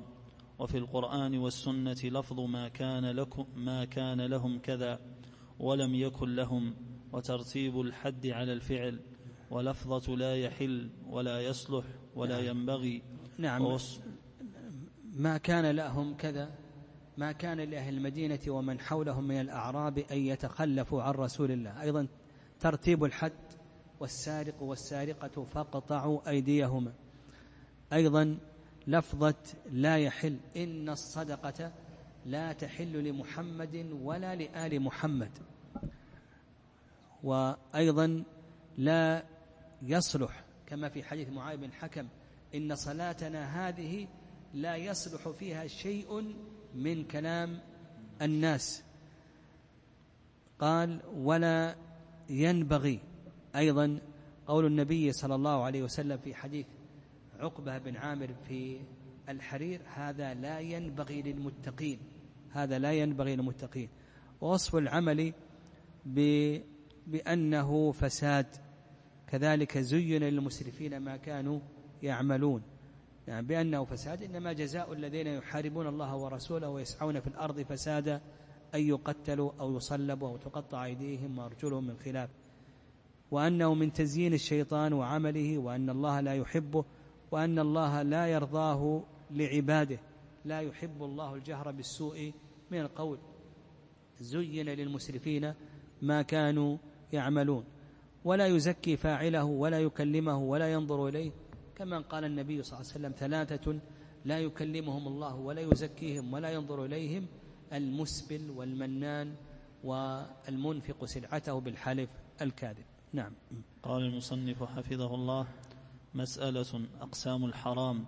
وفي القرآن والسنة لفظ ما كان لكم ما كان لهم كذا ولم يكن لهم وترتيب الحد على الفعل ولفظة لا يحل ولا يصلح ولا نعم. ينبغي. نعم. ما كان لهم كذا؟ ما كان لأهل المدينة ومن حولهم من الأعراب أن يتخلفوا عن رسول الله. أيضا ترتيب الحد والسارق والسارقة فاقطعوا أيديهما. أيضا لفظة لا يحل إن الصدقة لا تحل لمحمد ولا لآل محمد. وأيضا لا يصلح كما في حديث معاذ بن حكم إن صلاتنا هذه لا يصلح فيها شيء من كلام الناس. قال ولا ينبغي أيضا قول النبي صلى الله عليه وسلم في حديث عقبة بن عامر في الحرير هذا لا ينبغي للمتقين هذا لا ينبغي للمتقين. ووصف العمل بأنه فساد كذلك زين للمسرفين ما كانوا يعملون. يعني بأنه فساد إنما جزاء الذين يحاربون الله ورسوله ويسعون في الأرض فسادا أن يقتلوا أو يصلبوا أو تقطع أيديهم وأرجلهم من خلاف. وأنه من تزيين الشيطان وعمله وأن الله لا يحبه وأن الله لا يرضاه لعباده. لا يحب الله الجهر بالسوء من القول. زين للمسرفين ما كانوا يعملون. ولا يزكي فاعله ولا يكلمه ولا ينظر إليه. كما قال النبي صلى الله عليه وسلم ثلاثة لا يكلمهم الله ولا يزكيهم ولا ينظر إليهم المسبل والمنان والمنفق سلعته بالحلف الكاذب. نعم. قال المصنف حفظه الله مسألة أقسام الحرام.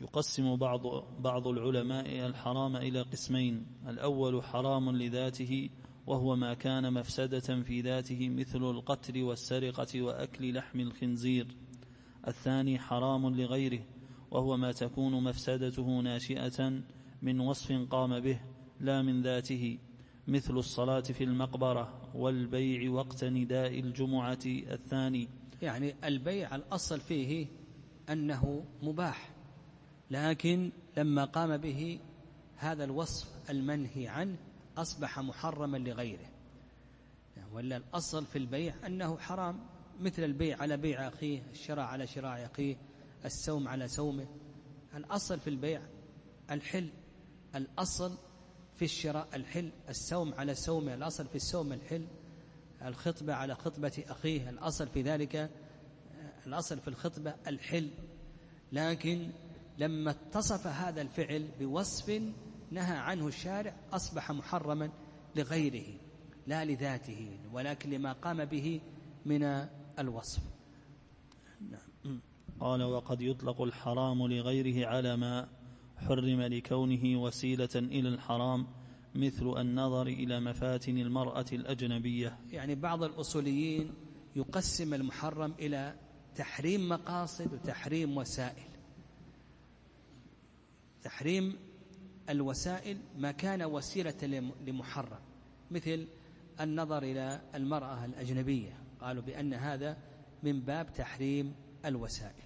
يقسم بعض بعض العلماء الحرام إلى قسمين. الأول حرام لذاته وهو ما كان مفسدة في ذاته مثل القتل والسرقة وأكل لحم الخنزير. الثاني حرام لغيره وهو ما تكون مفسدته ناشئة من وصف قام به لا من ذاته. مثل الصلاة في المقبرة والبيع وقت نداء الجمعة الثاني. يعني البيع الأصل فيه أنه مباح لكن لما قام به هذا الوصف المنهي عنه أصبح محرما لغيره. ولا الأصل في البيع أنه حرام مثل البيع على بيع أخيه الشراء على شراء أخيه السوم على سومه. الأصل في البيع الحل الأصل في الشراء الحل السوم على سومه الأصل في السوم الحل الخطبة على خطبة أخيه الأصل في ذلك الأصل في الخطبة الحل. لكن لما اتصف هذا الفعل بوصف نهى عنه الشارع أصبح محرما لغيره لا لذاته ولكن لما قام به من الوصف. نعم. قال وقد يطلق الحرام لغيره على ما حرم لكونه وسيلة إلى الحرام مثل النظر إلى مفاتن المرأة الأجنبية. يعني بعض الأصوليين يقسم المحرم إلى تحريم مقاصد وتحريم وسائل. تحريم الوسائل ما كان وسيلة لمحرم مثل النظر إلى المرأة الأجنبية. قالوا بأن هذا من باب تحريم الوسائل.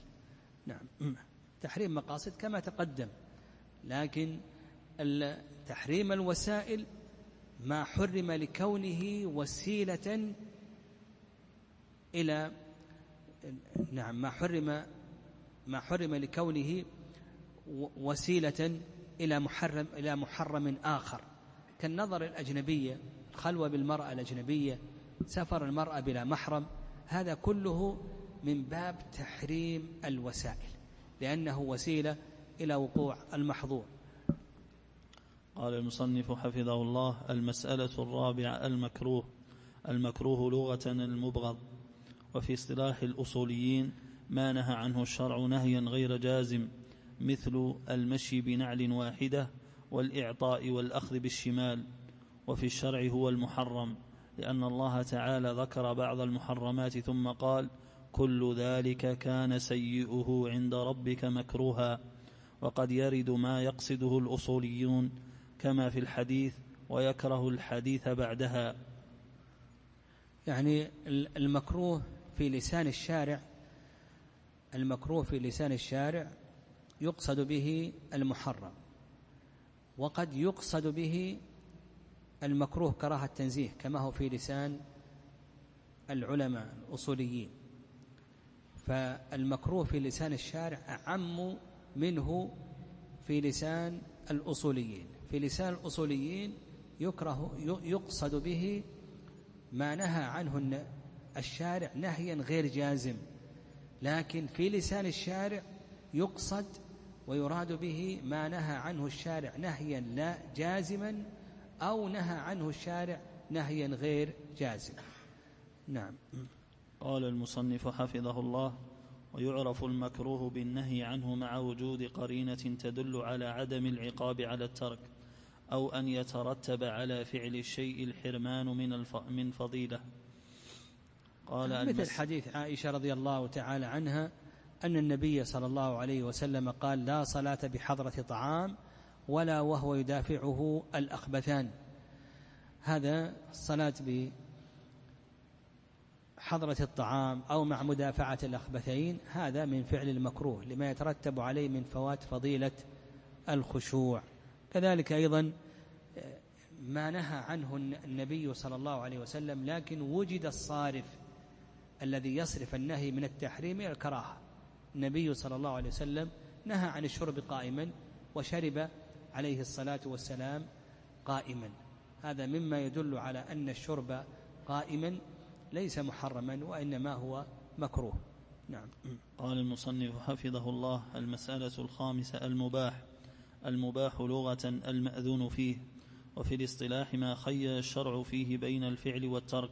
نعم. تحريم مقاصد كما تقدم. لكن تحريم الوسائل ما حرم لكونه وسيلة إلى نعم ما حرم ما حرم لكونه وسيلة إلى محرم إلى محرم آخر. كالنظر الأجنبية الخلوة بالمرأة الأجنبية سفر المرأة بلا محرم هذا كله من باب تحريم الوسائل لأنه وسيلة إلى وقوع المحظور. قال المصنف حفظه الله المسألة الرابعة المكروه. المكروه لغة المبغض. وفي اصطلاح الأصوليين ما نهى عنه الشرع نهيا غير جازم مثل المشي بنعل واحدة والإعطاء والأخذ بالشمال. وفي الشرع هو المحرم لأن الله تعالى ذكر بعض المحرمات ثم قال كل ذلك كان سيئه عند ربك مكروها. وقد يرد ما يقصده الأصوليون كما في الحديث ويكره الحديث بعدها. يعني المكروه في لسان الشارع المكروه في لسان الشارع يقصد به المحرم وقد يقصد به المكروه كراهة تنزيه كما هو في لسان العلماء الأصوليين. فالمكروه في لسان الشارع أعم منه في لسان الأصوليين. في لسان الأصوليين يكره يقصد به ما نهى عنه الشارع نهيا غير جازم. لكن في لسان الشارع يقصد ويراد به ما نهى عنه الشارع نهيا لا جازما أو نهى عنه الشارع نهيا غير جازم. نعم. قال المصنف حفظه الله ويعرف المكروه بالنهي عنه مع وجود قرينة تدل على عدم العقاب على الترك أو أن يترتب على فعل الشيء الحرمان من من فضيلة. قال مثل حديث عائشة رضي الله تعالى عنها أن النبي صلى الله عليه وسلم قال لا صلاة بحضرة طعام ولا وهو يدافعه الأخبثان. هذا الصلاة بحضرة الطعام أو مع مدافعة الأخبثين هذا من فعل المكروه لما يترتب عليه من فوات فضيلة الخشوع. كذلك أيضا ما نهى عنه النبي صلى الله عليه وسلم لكن وجد الصارف الذي يصرف النهي من التحريم إلى الكراهة. النبي صلى الله عليه وسلم نهى عن الشرب قائما وشرب عليه الصلاة والسلام قائما. هذا مما يدل على أن الشرب قائما ليس محرما وإنما هو مكروه. نعم. قال المصنف حفظه الله المسألة الخامسة المباح. المباح لغة المأذون فيه. وفي الاصطلاح ما خير الشرع فيه بين الفعل والترك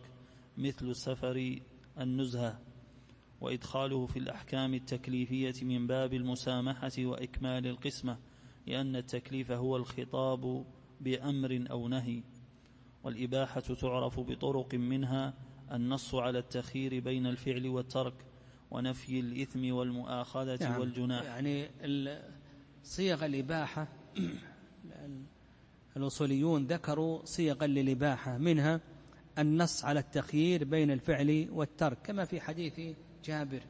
مثل السفر النزهة. وإدخاله في الأحكام التكليفية من باب المسامحة وإكمال القسمة لأن التكليف هو الخطاب بأمر أو نهي. والإباحة تعرف بطرق منها النص على التخيير بين الفعل والترك ونفي الإثم والمؤاخذة نعم. والجناح. يعني صيغ الإباحة الأصوليون ذكروا صيغا للإباحة منها النص على التخيير بين الفعل والترك. كما في حديث جابر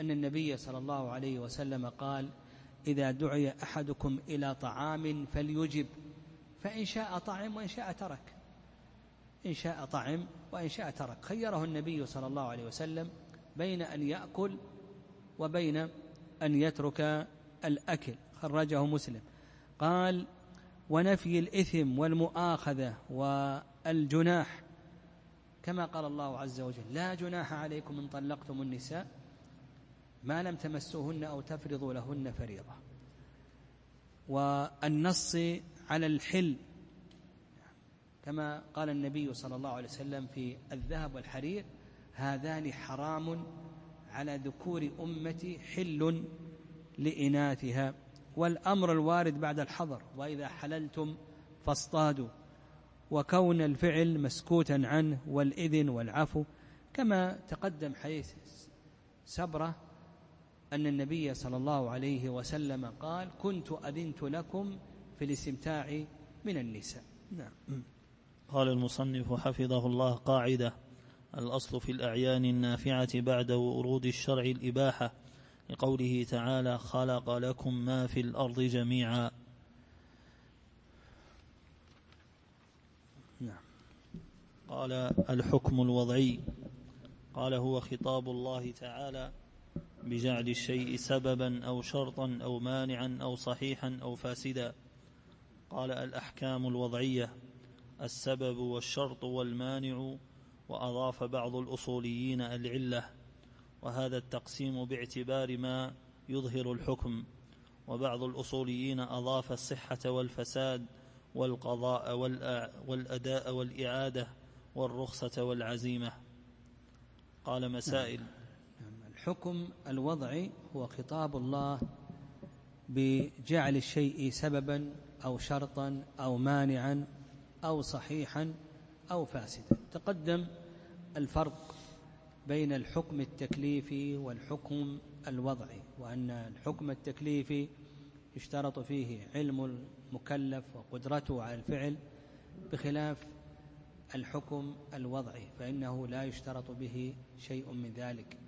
أن النبي صلى الله عليه وسلم قال إذا دعي أحدكم إلى طعام فليجب فإن شاء طعم وإن شاء ترك. إن شاء طعم وإن شاء ترك. خيره النبي صلى الله عليه وسلم بين أن يأكل وبين أن يترك الأكل. خرجه مسلم. قال ونفي الإثم والمؤاخذة والجناح. كما قال الله عز وجل لا جناح عليكم إن طلقتم النساء ما لم تمسوهن أو تفرضوا لهن فريضة. والنص على الحل كما قال النبي صلى الله عليه وسلم في الذهب والحرير هذان حرام على ذكور أمتي حل لإناثها. والأمر الوارد بعد الحظر وإذا حللتم فاصطادوا. وكون الفعل مسكوتا عنه والإذن والعفو. كما تقدم حديث سبرة أن النبي صلى الله عليه وسلم قال كنت أذنت لكم في الاستمتاع من النساء. نعم. قال المصنف حفظه الله قاعدة الأصل في الأعيان النافعة بعد ورود الشرع الإباحة لقوله تعالى خلق لكم ما في الأرض جميعا. نعم. قال الحكم الوضعي. قال هو خطاب الله تعالى بجعل الشيء سببا أو شرطا أو مانعا أو صحيحا أو فاسدا. قال الأحكام الوضعية. السبب والشرط والمانع وأضاف بعض الأصوليين العلة وهذا التقسيم باعتبار ما يظهر الحكم وبعض الأصوليين أضاف الصحة والفساد والقضاء والأداء والإعادة والرخصة والعزيمة. قال مسائل. نعم. الحكم الوضعي هو خطاب الله بجعل الشيء سببا أو شرطا أو مانعا أو صحيحا أو فاسدا. تقدم الفرق بين الحكم التكليفي والحكم الوضعي وأن الحكم التكليفي يشترط فيه علم المكلف وقدرته على الفعل بخلاف الحكم الوضعي فإنه لا يشترط به شيء من ذلك.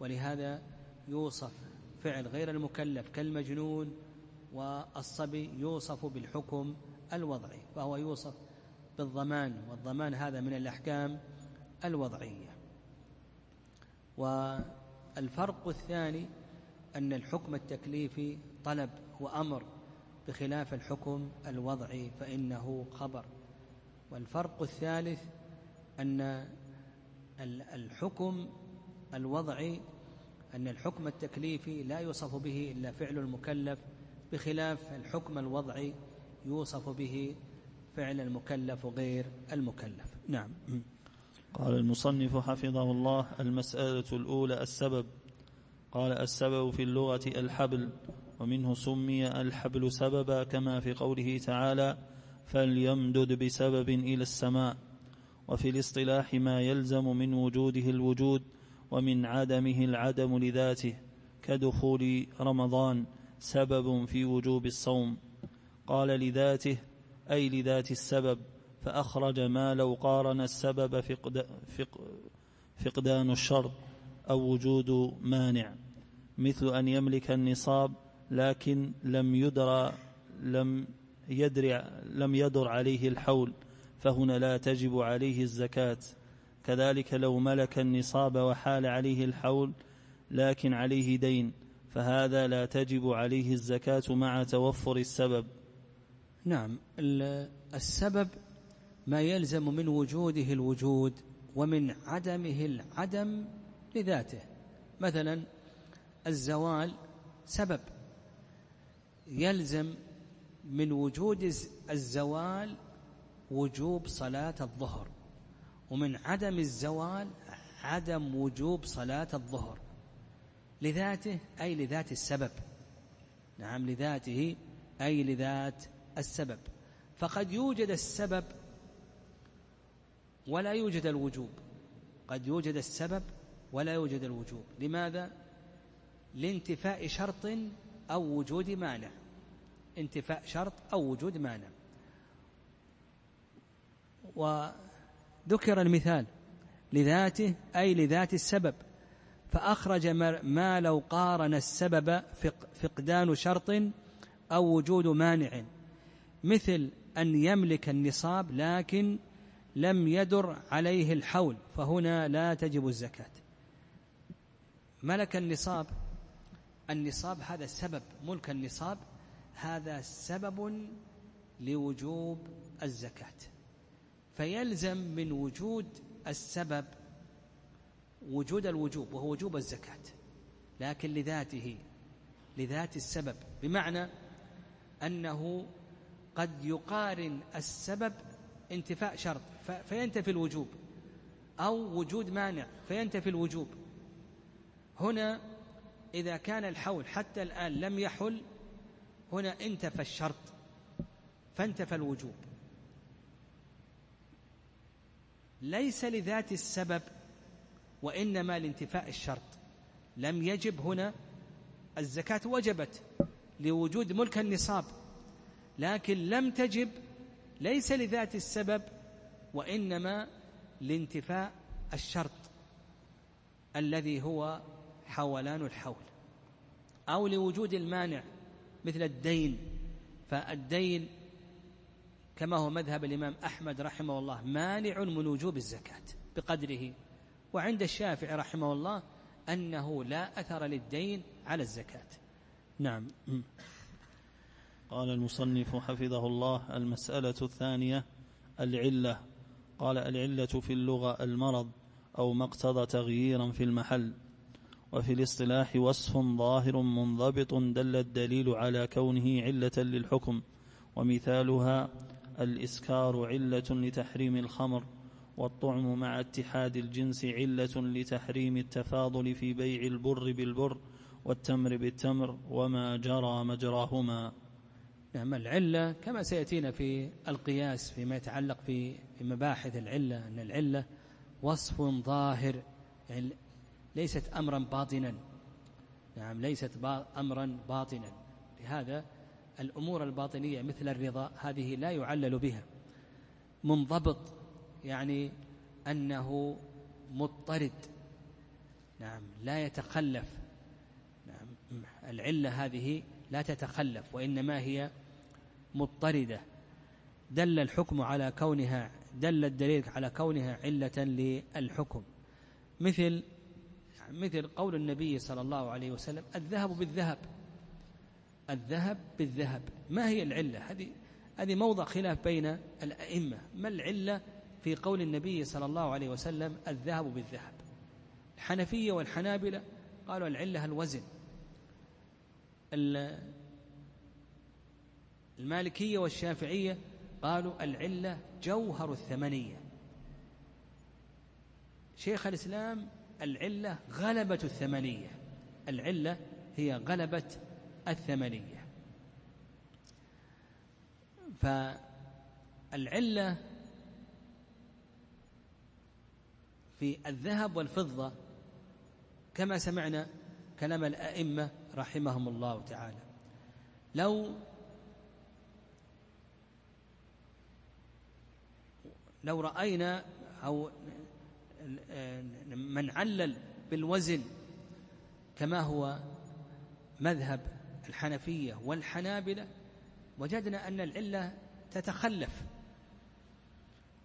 ولهذا يوصف فعل غير المكلف كالمجنون والصبي يوصف بالحكم الوضعي فهو يوصف بالضمان والضمان هذا من الأحكام الوضعية. والفرق الثاني أن الحكم التكليفي طلب وأمر بخلاف الحكم الوضعي فإنه خبر. والفرق الثالث أن الحكم الوضعي أن الحكم التكليفي لا يوصف به إلا فعل المكلف بخلاف الحكم الوضعي يوصف به فعل المكلف غير المكلف. نعم. قال المصنف حفظه الله المسألة الأولى السبب. قال السبب في اللغة الحبل ومنه سمي الحبل سببا كما في قوله تعالى فليمدد بسبب إلى السماء وفي الاصطلاح ما يلزم من وجوده الوجود ومن عدمه العدم لذاته كدخول رمضان سبب في وجوب الصوم قال لذاته أي لذات السبب فأخرج ما لو قارن السبب فقد فقدان الشرط أو وجود مانع. مثل أن يملك النصاب لكن لم يدر لم يدر لم يدر عليه الحول فهنا لا تجب عليه الزكاة. كذلك لو ملك النصاب وحال عليه الحول لكن عليه دين فهذا لا تجب عليه الزكاة مع توفر السبب. نعم السبب ما يلزم من وجوده الوجود ومن عدمه العدم لذاته. مثلا الزوال سبب يلزم من وجود الزوال وجوب صلاة الظهر ومن عدم الزوال عدم وجوب صلاة الظهر. لذاته أي لذات السبب؟ نعم لذاته أي لذات السبب. فقد يوجد السبب ولا يوجد الوجوب. قد يوجد السبب ولا يوجد الوجوب. لماذا؟ لانتفاء شرط أو وجود مانع. انتفاء شرط أو وجود مانع. وذكر المثال لذاته أي لذات السبب. فأخرج ما لو قارن السبب فقدان شرط أو وجود مانع. مثل أن يملك النصاب لكن لم يدر عليه الحول فهنا لا تجب الزكاة. ملك النصاب النصاب هذا السبب ملك النصاب هذا سبب لوجوب الزكاة. فيلزم من وجود السبب وجود الوجوب وهو وجوب الزكاة. لكن لذاته لذات السبب بمعنى أنه قد يقارن السبب انتفاء شرط فينتفي الوجوب أو وجود مانع فينتفي الوجوب. هنا إذا كان الحول حتى الآن لم يحل هنا انتفى الشرط فانتفى الوجوب. ليس لذات السبب وإنما لانتفاء الشرط. لم يجب هنا الزكاة وجبت لوجود ملك النصاب. لكن لم تجب ليس لذات السبب وإنما لانتفاء الشرط الذي هو حولان الحول أو لوجود المانع مثل الدين. فالدين كما هو مذهب الإمام أحمد رحمه الله مانع من وجوب الزكاة بقدره وعند الشافعي رحمه الله أنه لا أثر للدين على الزكاة. نعم. قال المصنف حفظه الله المسألة الثانية العلة. قال العلة في اللغة المرض أو ما اقتضى تغييرا في المحل. وفي الاصطلاح وصف ظاهر منضبط دل الدليل على كونه علة للحكم. ومثالها الإسكار علة لتحريم الخمر والطعم مع اتحاد الجنس علة لتحريم التفاضل في بيع البر بالبر والتمر بالتمر وما جرى مجراهما. نعم العلة كما سيأتينا في القياس فيما يتعلق في مباحث العلة أن العلة وصف ظاهر يعني ليست أمرا باطنا. نعم ليست أمرا باطنا. لهذا الأمور الباطنية مثل الرضا هذه لا يعلل بها. منضبط يعني أنه مضطرد. نعم لا يتخلف. نعم العلة هذه لا تتخلف وإنما هي مضطردة. دل الحكم على كونها دل الدليل على كونها علة للحكم. مثل مثل قول النبي صلى الله عليه وسلم الذهب بالذهب. الذهب بالذهب. ما هي العلة؟ هذه هذه موضع خلاف بين الأئمة. ما العلة في قول النبي صلى الله عليه وسلم الذهب بالذهب؟ الحنفية والحنابلة قالوا العلة الوزن. المالكية والشافعية قالوا العلة جوهر الثمنية. شيخ الإسلام العلة غلبة الثمنية. العلة هي غلبة الثمنية. فالعلة في الذهب والفضة كما سمعنا كلام الأئمة رحمهم الله تعالى. لو لو رأينا أو من علل بالوزن كما هو مذهب الحنفية والحنابلة وجدنا أن العلة تتخلف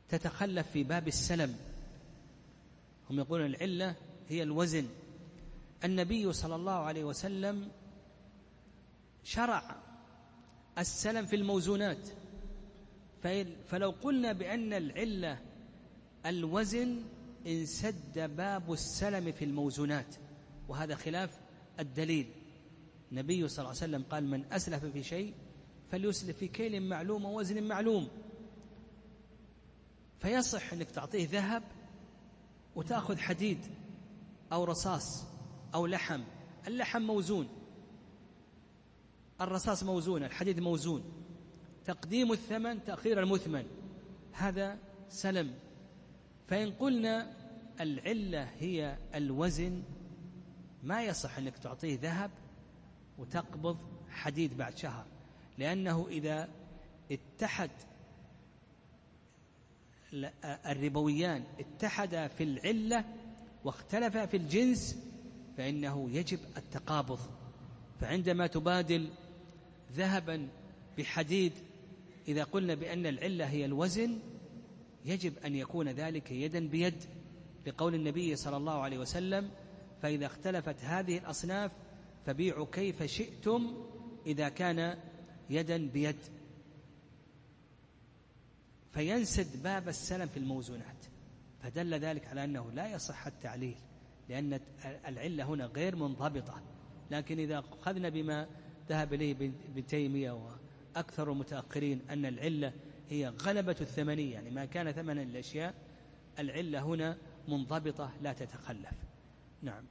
تتخلف في باب السلم. هم يقولون العلة هي الوزن. النبي صلى الله عليه وسلم شرع السلم في الموزونات. فلو قلنا بأن العلة الوزن انسد باب السلم في الموزونات وهذا خلاف الدليل. النبي صلى الله عليه وسلم قال من أسلف في شيء فليسلف في كيل معلوم ووزن معلوم. فيصح أنك تعطيه ذهب وتأخذ حديد أو رصاص أو لحم. اللحم موزون. الرصاص موزون الحديد موزون. تقديم الثمن تأخير المثمن. هذا سلم. فإن قلنا العلة هي الوزن ما يصح أنك تعطيه ذهب وتقبض حديد بعد شهر. لأنه إذا اتحد الربويان اتحدا في العلة واختلفا في الجنس فإنه يجب التقابض. فعندما تبادل ذهبا بحديد إذا قلنا بأن العلة هي الوزن يجب أن يكون ذلك يدا بيد لقول النبي صلى الله عليه وسلم فإذا اختلفت هذه الأصناف فبيعوا كيف شئتم إذا كان يدا بيد. فينسد باب السلم في الموزونات. فدل ذلك على أنه لا يصح التعليل لأن العلة هنا غير منضبطة. لكن إذا أخذنا بما ذهب إليه ابن تيمية وأكثر المتأخرين أن العلة هي غلبة الثمنية يعني ما كان ثمنا الأشياء العلة هنا منضبطة لا تتخلف. نعم.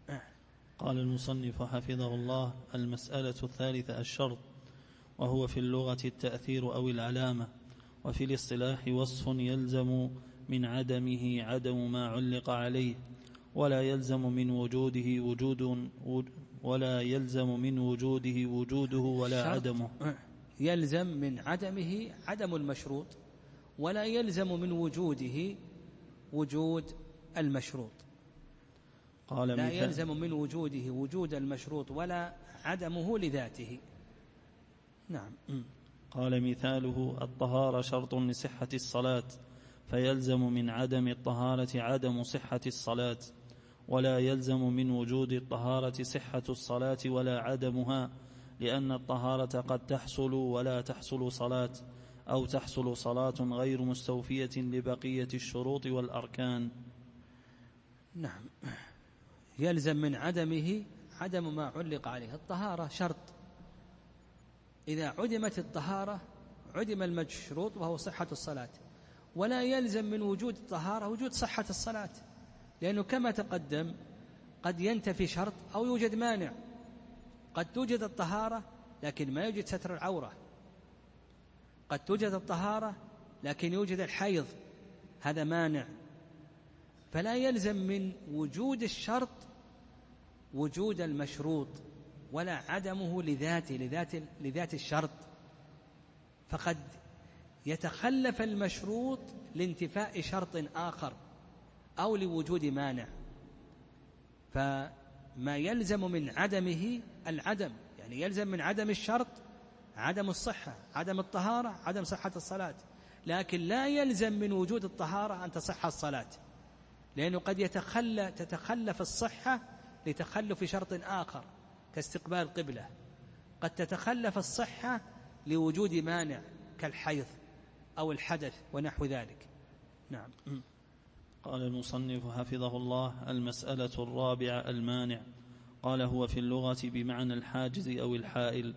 قال المصنف حفظه الله المسألة الثالثة الشرط وهو في اللغة التأثير أو العلامة وفي الاصطلاح وصف يلزم من عدمه عدم ما علق عليه ولا يلزم من وجوده وجود ولا يلزم من وجوده وجوده ولا عدمه. يلزم من عدمه عدم المشروط ولا يلزم من وجوده وجود المشروط. قال لا مثال يلزم من وجوده وجود المشروط ولا عدمه لذاته. نعم. قال مثاله الطهارة شرط لصحة الصلاة فيلزم من عدم الطهارة عدم صحة الصلاة ولا يلزم من وجود الطهارة صحة الصلاة ولا عدمها لأن الطهارة قد تحصل ولا تحصل صلاة أو تحصل صلاة غير مستوفية لبقية الشروط والأركان. نعم. يلزم من عدمه عدم ما علق عليه. الطهارة شرط. إذا عدمت الطهارة عدم المشروط وهو صحة الصلاة. ولا يلزم من وجود الطهارة وجود صحة الصلاة لأنه كما تقدم قد ينتفي شرط أو يوجد مانع. قد توجد الطهارة لكن ما يوجد ستر العورة. قد توجد الطهارة لكن يوجد الحيض. هذا مانع. فلا يلزم من وجود الشرط وجود المشروط ولا عدمه لذاته لذات لذات الشرط. فقد يتخلف المشروط لانتفاء شرط آخر أو لوجود مانع. يلزم من عدمه العدم يعني يلزم من عدم الشرط عدم الصحة عدم الطهارة عدم صحة الصلاة. لكن لا يلزم من وجود الطهارة أن تصح الصلاة لأنه قد يتخلى تتخلف الصحة لتخلف شرط آخر كاستقبال القبلة قد تتخلف الصحة لوجود مانع كالحيض أو الحدث ونحو ذلك. نعم. قال المصنف حفظه الله المسألة الرابعة المانع. قال هو في اللغة بمعنى الحاجز أو الحائل.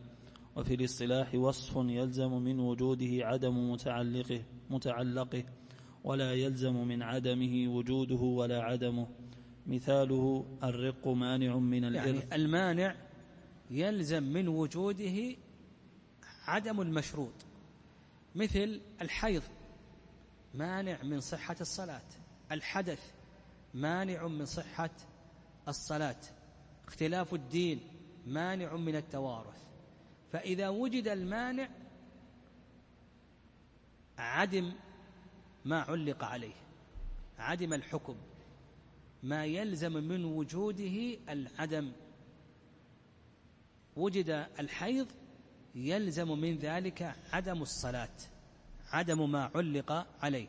وفي الاصطلاح وصف يلزم من وجوده عدم متعلقه متعلقه ولا يلزم من عدمه وجوده ولا عدمه. مثاله الرق مانع من الإرث. يعني المانع يلزم من وجوده عدم المشروط. مثل الحيض مانع من صحة الصلاة. الحدث مانع من صحة الصلاة. اختلاف الدين مانع من التوارث. فإذا وجد المانع عدم ما علق عليه عدم الحكم ما يلزم من وجوده العدم. وجد الحيض يلزم من ذلك عدم الصلاة عدم ما علق عليه.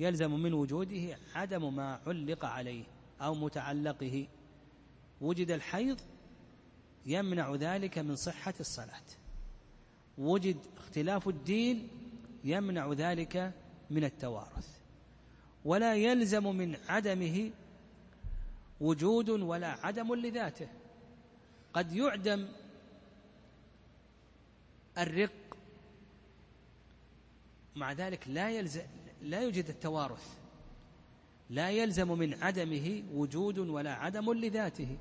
يلزم من وجوده عدم ما علق عليه أو متعلقه. وجد الحيض يمنع ذلك من صحة الصلاة. وجد اختلاف الدين يمنع ذلك من التوارث. ولا يلزم من عدمه وجود ولا عدم لذاته. قد يعدم الرق مع ذلك لا يلزم لا يوجد التوارث. لا يلزم من عدمه وجود ولا عدم لذاته.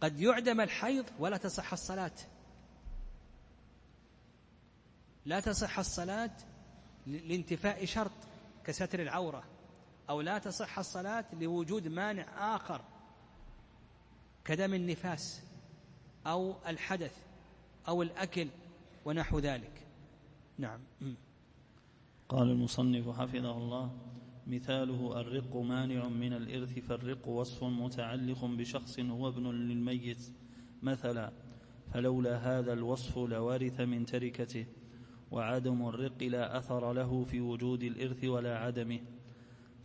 قد يعدم الحيض ولا تصح الصلاة. لا تصح الصلاة لانتفاء شرط كستر العورة أو لا تصح الصلاة لوجود مانع آخر كدم النفاس أو الحدث أو الأكل ونحو ذلك. نعم. قال المصنف حفظه الله مثاله الرق مانع من الإرث فالرق وصف متعلق بشخص هو ابن للميت. مثلا فلولا هذا الوصف لورث من تركته وعدم الرق لا أثر له في وجود الإرث ولا عدمه.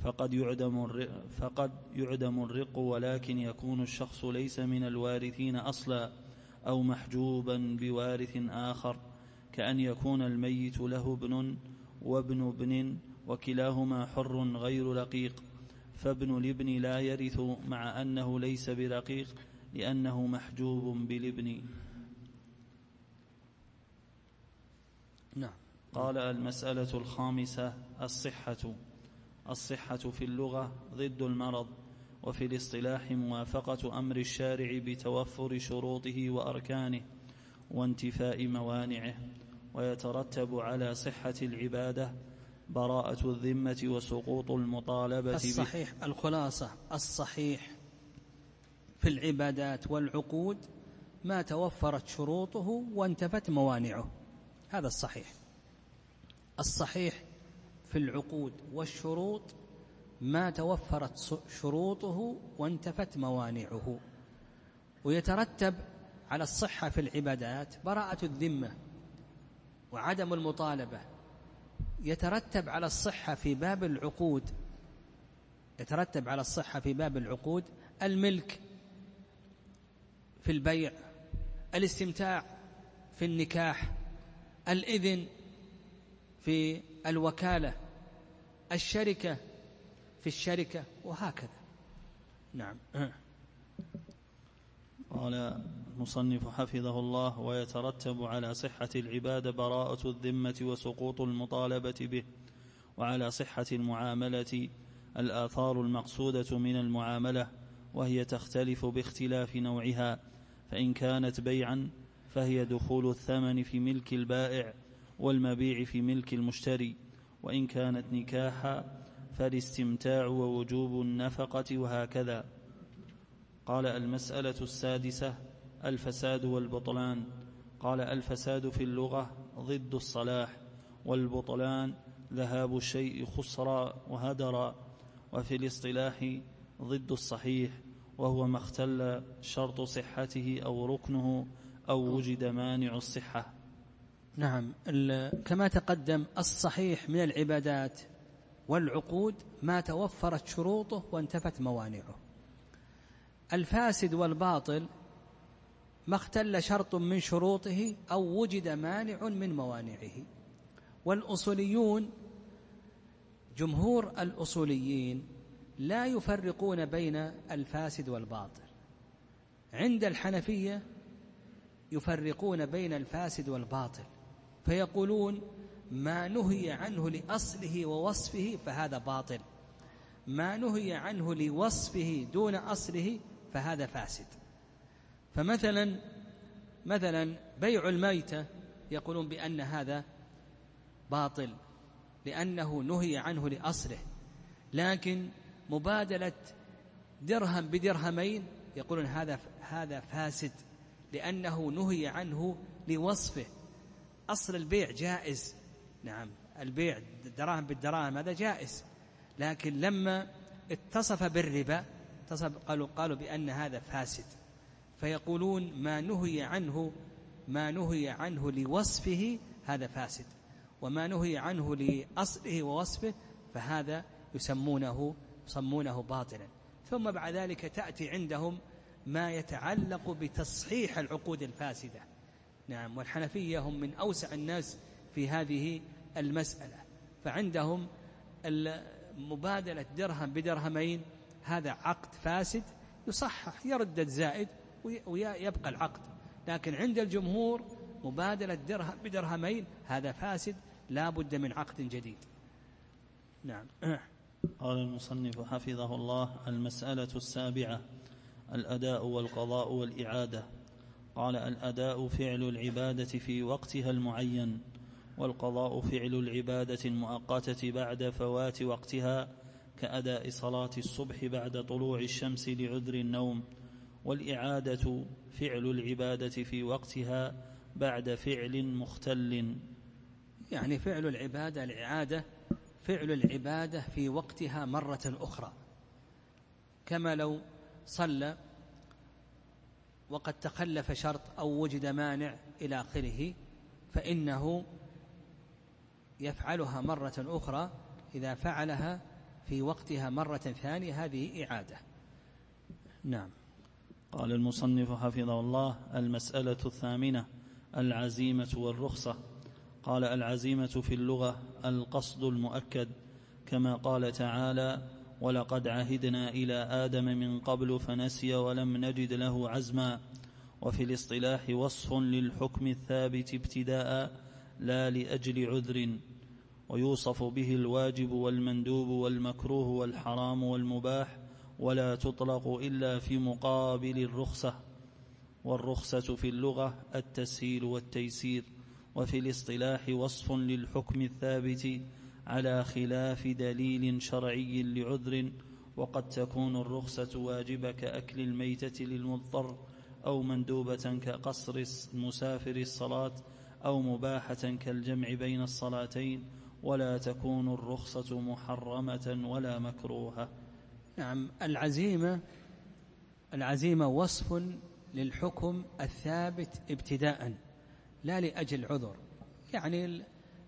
فقد يعدم الرق, فقد يعدم الرق ولكن يكون الشخص ليس من الوارثين أصلا أو محجوبا بوارث آخر كأن يكون الميت له ابن وابن ابن وكلاهما حر غير رقيق فابن الابن لا يرث مع أنه ليس برقيق لأنه محجوب بالابن نعم. قال المسألة الخامسة الصحة. الصحة في اللغة ضد المرض وفي الاصطلاح موافقة أمر الشارع بتوفر شروطه وأركانه وانتفاء موانعه. ويترتب على صحة العبادة براءة الذمة وسقوط المطالبة الصحيح الخلاصة الصحيح في العبادات والعقود ما توفرت شروطه وانتفت موانعه. هذا الصحيح. الصحيح في العقود والشروط ما توفرت شروطه وانتفت موانعه. ويترتب على الصحة في العبادات براءة الذمة وعدم المطالبة. يترتب على الصحة في باب العقود. يترتب على الصحة في باب العقود الملك في البيع الاستمتاع في النكاح الإذن في الوكالة الشركة في الشركة وهكذا. نعم. قال المصنف حفظه الله ويترتب على صحة العبادة براءة الذمة وسقوط المطالبة به وعلى صحة المعاملة الآثار المقصودة من المعاملة وهي تختلف باختلاف نوعها فإن كانت بيعا فهي دخول الثمن في ملك البائع والمبيع في ملك المشتري وإن كانت نكاحا فالاستمتاع ووجوب النفقة وهكذا. قال المسألة السادسة الفساد والبطلان. قال الفساد في اللغة ضد الصلاح والبطلان ذهاب الشيء خسرا وهدرا وفي الاصطلاح ضد الصحيح وهو ما اختل شرط صحته أو ركنه أو وجد مانع الصحة. نعم كما تقدم الصحيح من العبادات والعقود ما توفرت شروطه وانتفت موانعه. الفاسد والباطل ما اختل شرط من شروطه أو وجد مانع من موانعه. والأصوليون جمهور الأصوليين لا يفرقون بين الفاسد والباطل. عند الحنفية يفرقون بين الفاسد والباطل. فيقولون ما نهي عنه لأصله ووصفه فهذا باطل. ما نهي عنه لوصفه دون أصله فهذا فاسد. فمثلا مثلا بيع الميتة يقولون بأن هذا باطل لأنه نهي عنه لأصله. لكن مبادلة درهم بدرهمين يقولون هذا هذا فاسد لأنه نهي عنه لوصفه. أصل البيع جائز. نعم البيع الدراهم بالدراهم هذا جائز. لكن لما اتصف بالربا اتصف قالوا قالوا بأن هذا فاسد. فيقولون ما نهي عنه ما نهي عنه لوصفه هذا فاسد. وما نهي عنه لأصله ووصفه فهذا يسمونه يسمونه باطلا. ثم بعد ذلك تأتي عندهم ما يتعلق بتصحيح العقود الفاسدة. نعم والحنفية هم من أوسع الناس في هذه المسألة. فعندهم مبادلة درهم بدرهمين هذا عقد فاسد يصحح يرد الزائد ويبقى العقد. لكن عند الجمهور مبادلة درهم بدرهمين هذا فاسد لا بد من عقد جديد. نعم. قال المصنف حفظه الله المسألة السابعة الأداء والقضاء والإعادة. قال الأداء فعل العبادة في وقتها المعين والقضاء فعل العبادة المؤقتة بعد فوات وقتها كأداء صلاة الصبح بعد طلوع الشمس لعذر النوم. والإعادة فعل العبادة في وقتها بعد فعل مختل. يعني فعل العبادة الإعادة فعل العبادة في وقتها مرة أخرى. كما لو صلى وقد تخلف شرط أو وجد مانع إلى آخره فإنه يفعلها مرة أخرى إذا فعلها في وقتها مرة ثانية. هذه إعادة. نعم. قال المصنف حفظه الله المسألة الثامنة العزيمة والرخصة. قال العزيمة في اللغة القصد المؤكد. كما قال تعالى ولقد عهدنا إلى آدم من قبل فنسي ولم نجد له عزما. وفي الاصطلاح وصف للحكم الثابت ابتداء لا لأجل عذر. ويوصف به الواجب والمندوب والمكروه والحرام والمباح. ولا تطلق إلا في مقابل الرخصة والرخصة في اللغة التسهيل والتيسير وفي الاصطلاح وصف للحكم الثابت على خلاف دليل شرعي لعذر وقد تكون الرخصة واجبة كأكل الميتة للمضطر أو مندوبة كقصر المسافر الصلاة أو مباحة كالجمع بين الصلاتين ولا تكون الرخصة محرمة ولا مكروهة. نعم العزيمة العزيمة وصف للحكم الثابت ابتداء لا لأجل عذر. يعني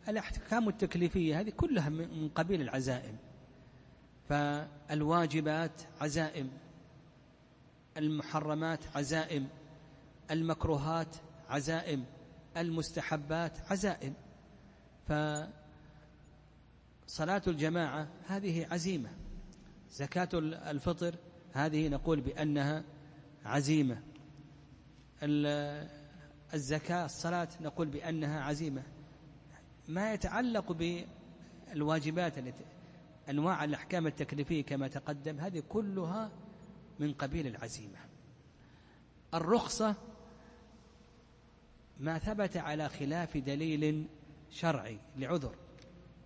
الأحكام التكليفية هذه كلها من قبيل العزائم. فالواجبات عزائم المحرمات عزائم المكروهات عزائم المستحبات عزائم. فصلاة الجماعة هذه عزيمة. زكاة الفطر هذه نقول بأنها عزيمة. الزكاة الصلاة نقول بأنها عزيمة. ما يتعلق بالواجبات التي أنواع الأحكام التكليفية كما تقدم هذه كلها من قبيل العزيمة. الرخصة ما ثبت على خلاف دليل شرعي لعذر.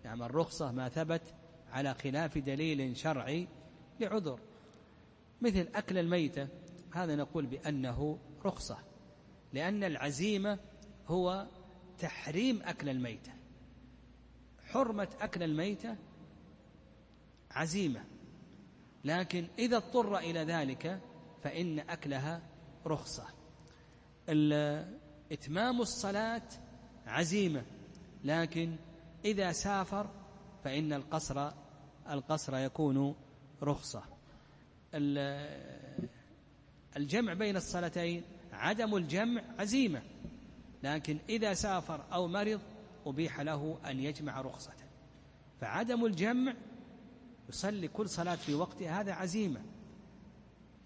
يعني الرخصة ما ثبت على خلاف دليل شرعي لعذر. مثل أكل الميتة هذا نقول بأنه رخصة لأن العزيمة هو تحريم أكل الميتة. حرمة أكل الميتة عزيمة. لكن إذا اضطر إلى ذلك فإن أكلها رخصة. إتمام الصلاة عزيمة لكن إذا سافر فإن القصر القصر يكون رخصة. الجمع بين الصلاتين عدم الجمع عزيمة. لكن إذا سافر أو مرض أبيح له أن يجمع رخصة. فعدم الجمع يصلي كل صلاة في وقتها هذا عزيمة.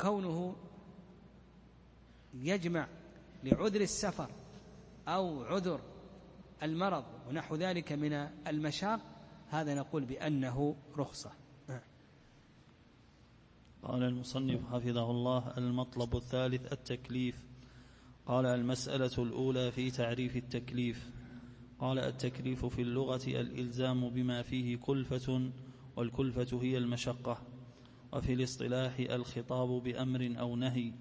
كونه يجمع لعذر السفر أو عذر المرض ونحو ذلك من المشاق هذا نقول بأنه رخصة. قال المصنف حفظه الله المطلب الثالث التكليف. قال المسألة الأولى في تعريف التكليف. قال التكليف في اللغة الإلزام بما فيه كلفة والكلفة هي المشقة. وفي الاصطلاح الخطاب بأمر أو نهي.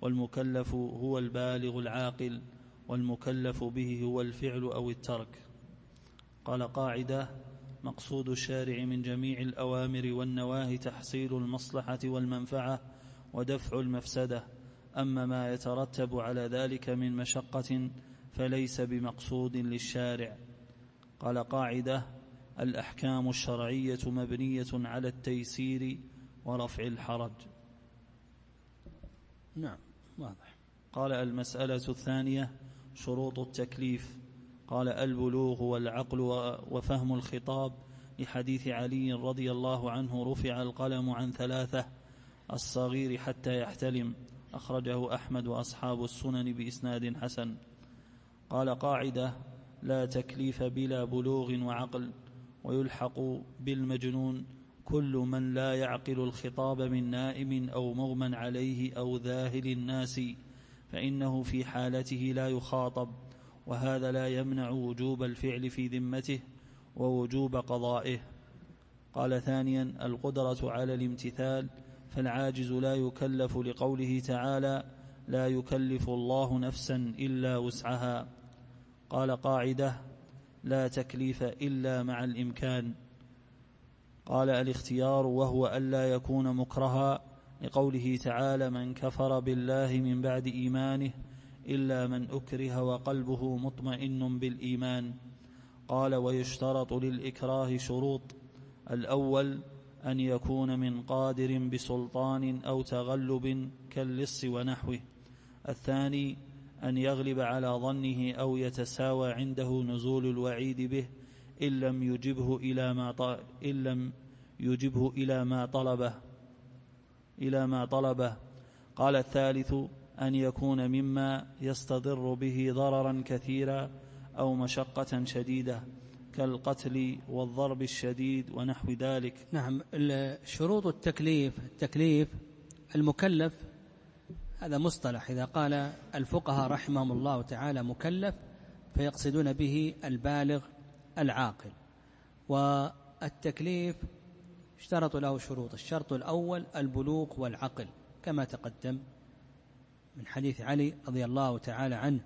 والمكلف هو البالغ العاقل والمكلف به هو الفعل أو الترك. قال قاعدة مقصود الشارع من جميع الأوامر والنواهي تحصيل المصلحة والمنفعة ودفع المفسدة. أما ما يترتب على ذلك من مشقة فليس بمقصود للشارع. قال قاعدة الأحكام الشرعية مبنية على التيسير ورفع الحرج. نعم واضح. قال المسألة الثانية شروط التكليف. قال البلوغ والعقل وفهم الخطاب لحديث علي رضي الله عنه رفع القلم عن ثلاثة الصغير حتى يحتلم. أخرجه أحمد وأصحاب السنن بإسناد حسن. قال قاعدة لا تكليف بلا بلوغ وعقل ويلحق بالمجنون كل من لا يعقل الخطاب من نائم أو مغمى عليه أو ذاهل الناس فإنه في حالته لا يخاطب. وهذا لا يمنع وجوب الفعل في ذمته ووجوب قضائه. قال ثانيا القدرة على الامتثال فالعاجز لا يكلف لقوله تعالى لا يكلف الله نفسا إلا وسعها. قال قاعدة لا تكليف إلا مع الإمكان. قال الاختيار وهو ألا يكون مكرها لقوله تعالى من كفر بالله من بعد إيمانه إلا من أكره وقلبه مطمئن بالإيمان. قال ويشترط للإكراه شروط. الأول أن يكون من قادر بسلطان أو تغلب كاللص ونحوه. الثاني أن يغلب على ظنه أو يتساوى عنده نزول الوعيد به إن لم يجبه إلى ما إن لم يجبه إلى ما طلبه. إلى ما طلبه. قال الثالث أن يكون مما يستضر به ضررا كثيرا أو مشقة شديدة كالقتل والضرب الشديد ونحو ذلك. نعم شروط التكليف التكليف المكلف هذا مصطلح. إذا قال الفقهاء رحمهم الله تعالى مكلف فيقصدون به البالغ العاقل. والتكليف اشترط له شروط. الشرط الأول البلوغ والعقل كما تقدم. من حديث علي رضي الله تعالى عنه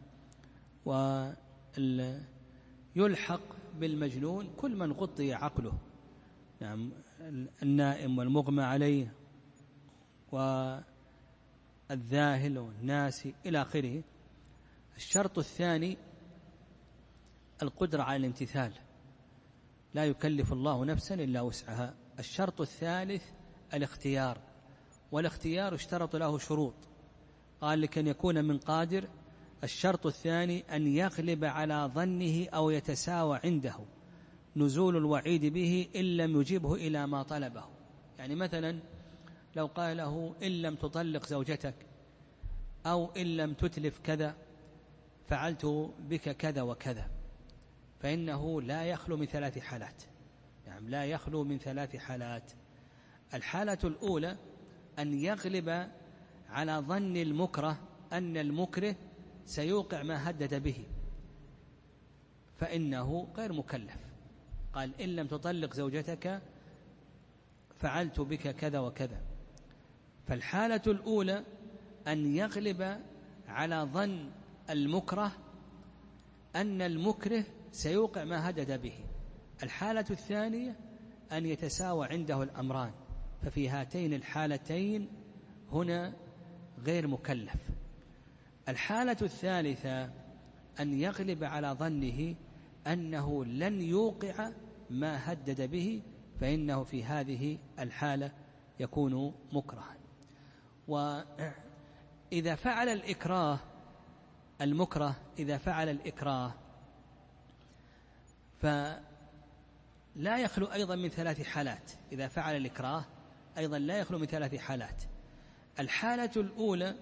ويلحق بالمجنون كل من غطي عقله. نعم النائم والمغمى عليه والذاهل والناسي إلى آخره. الشرط الثاني القدرة على الامتثال. لا يكلف الله نفسا إلا وسعها. الشرط الثالث الاختيار والاختيار اشترط له شروط. قال لكن يكون من قادر. الشرط الثاني أن يغلب على ظنه أو يتساوى عنده. نزول الوعيد به إن لم يجبه إلى ما طلبه. يعني مثلا لو قال له إن لم تطلق زوجتك أو إن لم تتلف كذا فعلت بك كذا وكذا. فإنه لا يخلو من ثلاث حالات. نعم لا يخلو من ثلاث حالات. الحالة الأولى أن يغلب على ظن المكره أن المكره سيوقع ما هدد به فإنه غير مكلف. قال إن لم تطلق زوجتك فعلت بك كذا وكذا. فالحالة الأولى أن يغلب على ظن المكره أن المكره سيوقع ما هدد به. الحالة الثانية أن يتساوى عنده الأمران ففي هاتين الحالتين هنا غير مكلف. الحالة الثالثة أن يغلب على ظنه أنه لن يوقع ما هدد به فإنه في هذه الحالة يكون مكرها. وإذا فعل الإكراه المكره إذا فعل الإكراه فلا يخلو أيضا من ثلاث حالات. إذا فعل الإكراه أيضا لا يخلو من ثلاث حالات. الحالة الأولى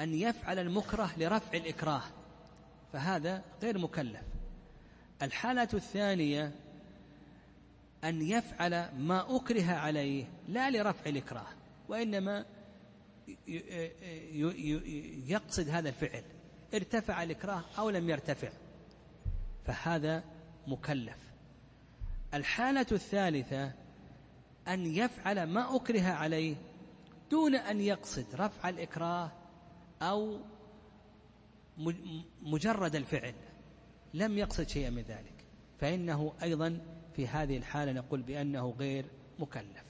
أن يفعل المكره لرفع الإكراه فهذا غير مكلف. الحالة الثانية أن يفعل ما أكره عليه لا لرفع الإكراه وإنما يقصد هذا الفعل ارتفع الإكراه أو لم يرتفع فهذا مكلف. الحالة الثالثة أن يفعل ما أكره عليه دون أن يقصد رفع الإكراه أو مجرد الفعل لم يقصد شيئا من ذلك. فإنه أيضا في هذه الحالة نقول بأنه غير مكلف.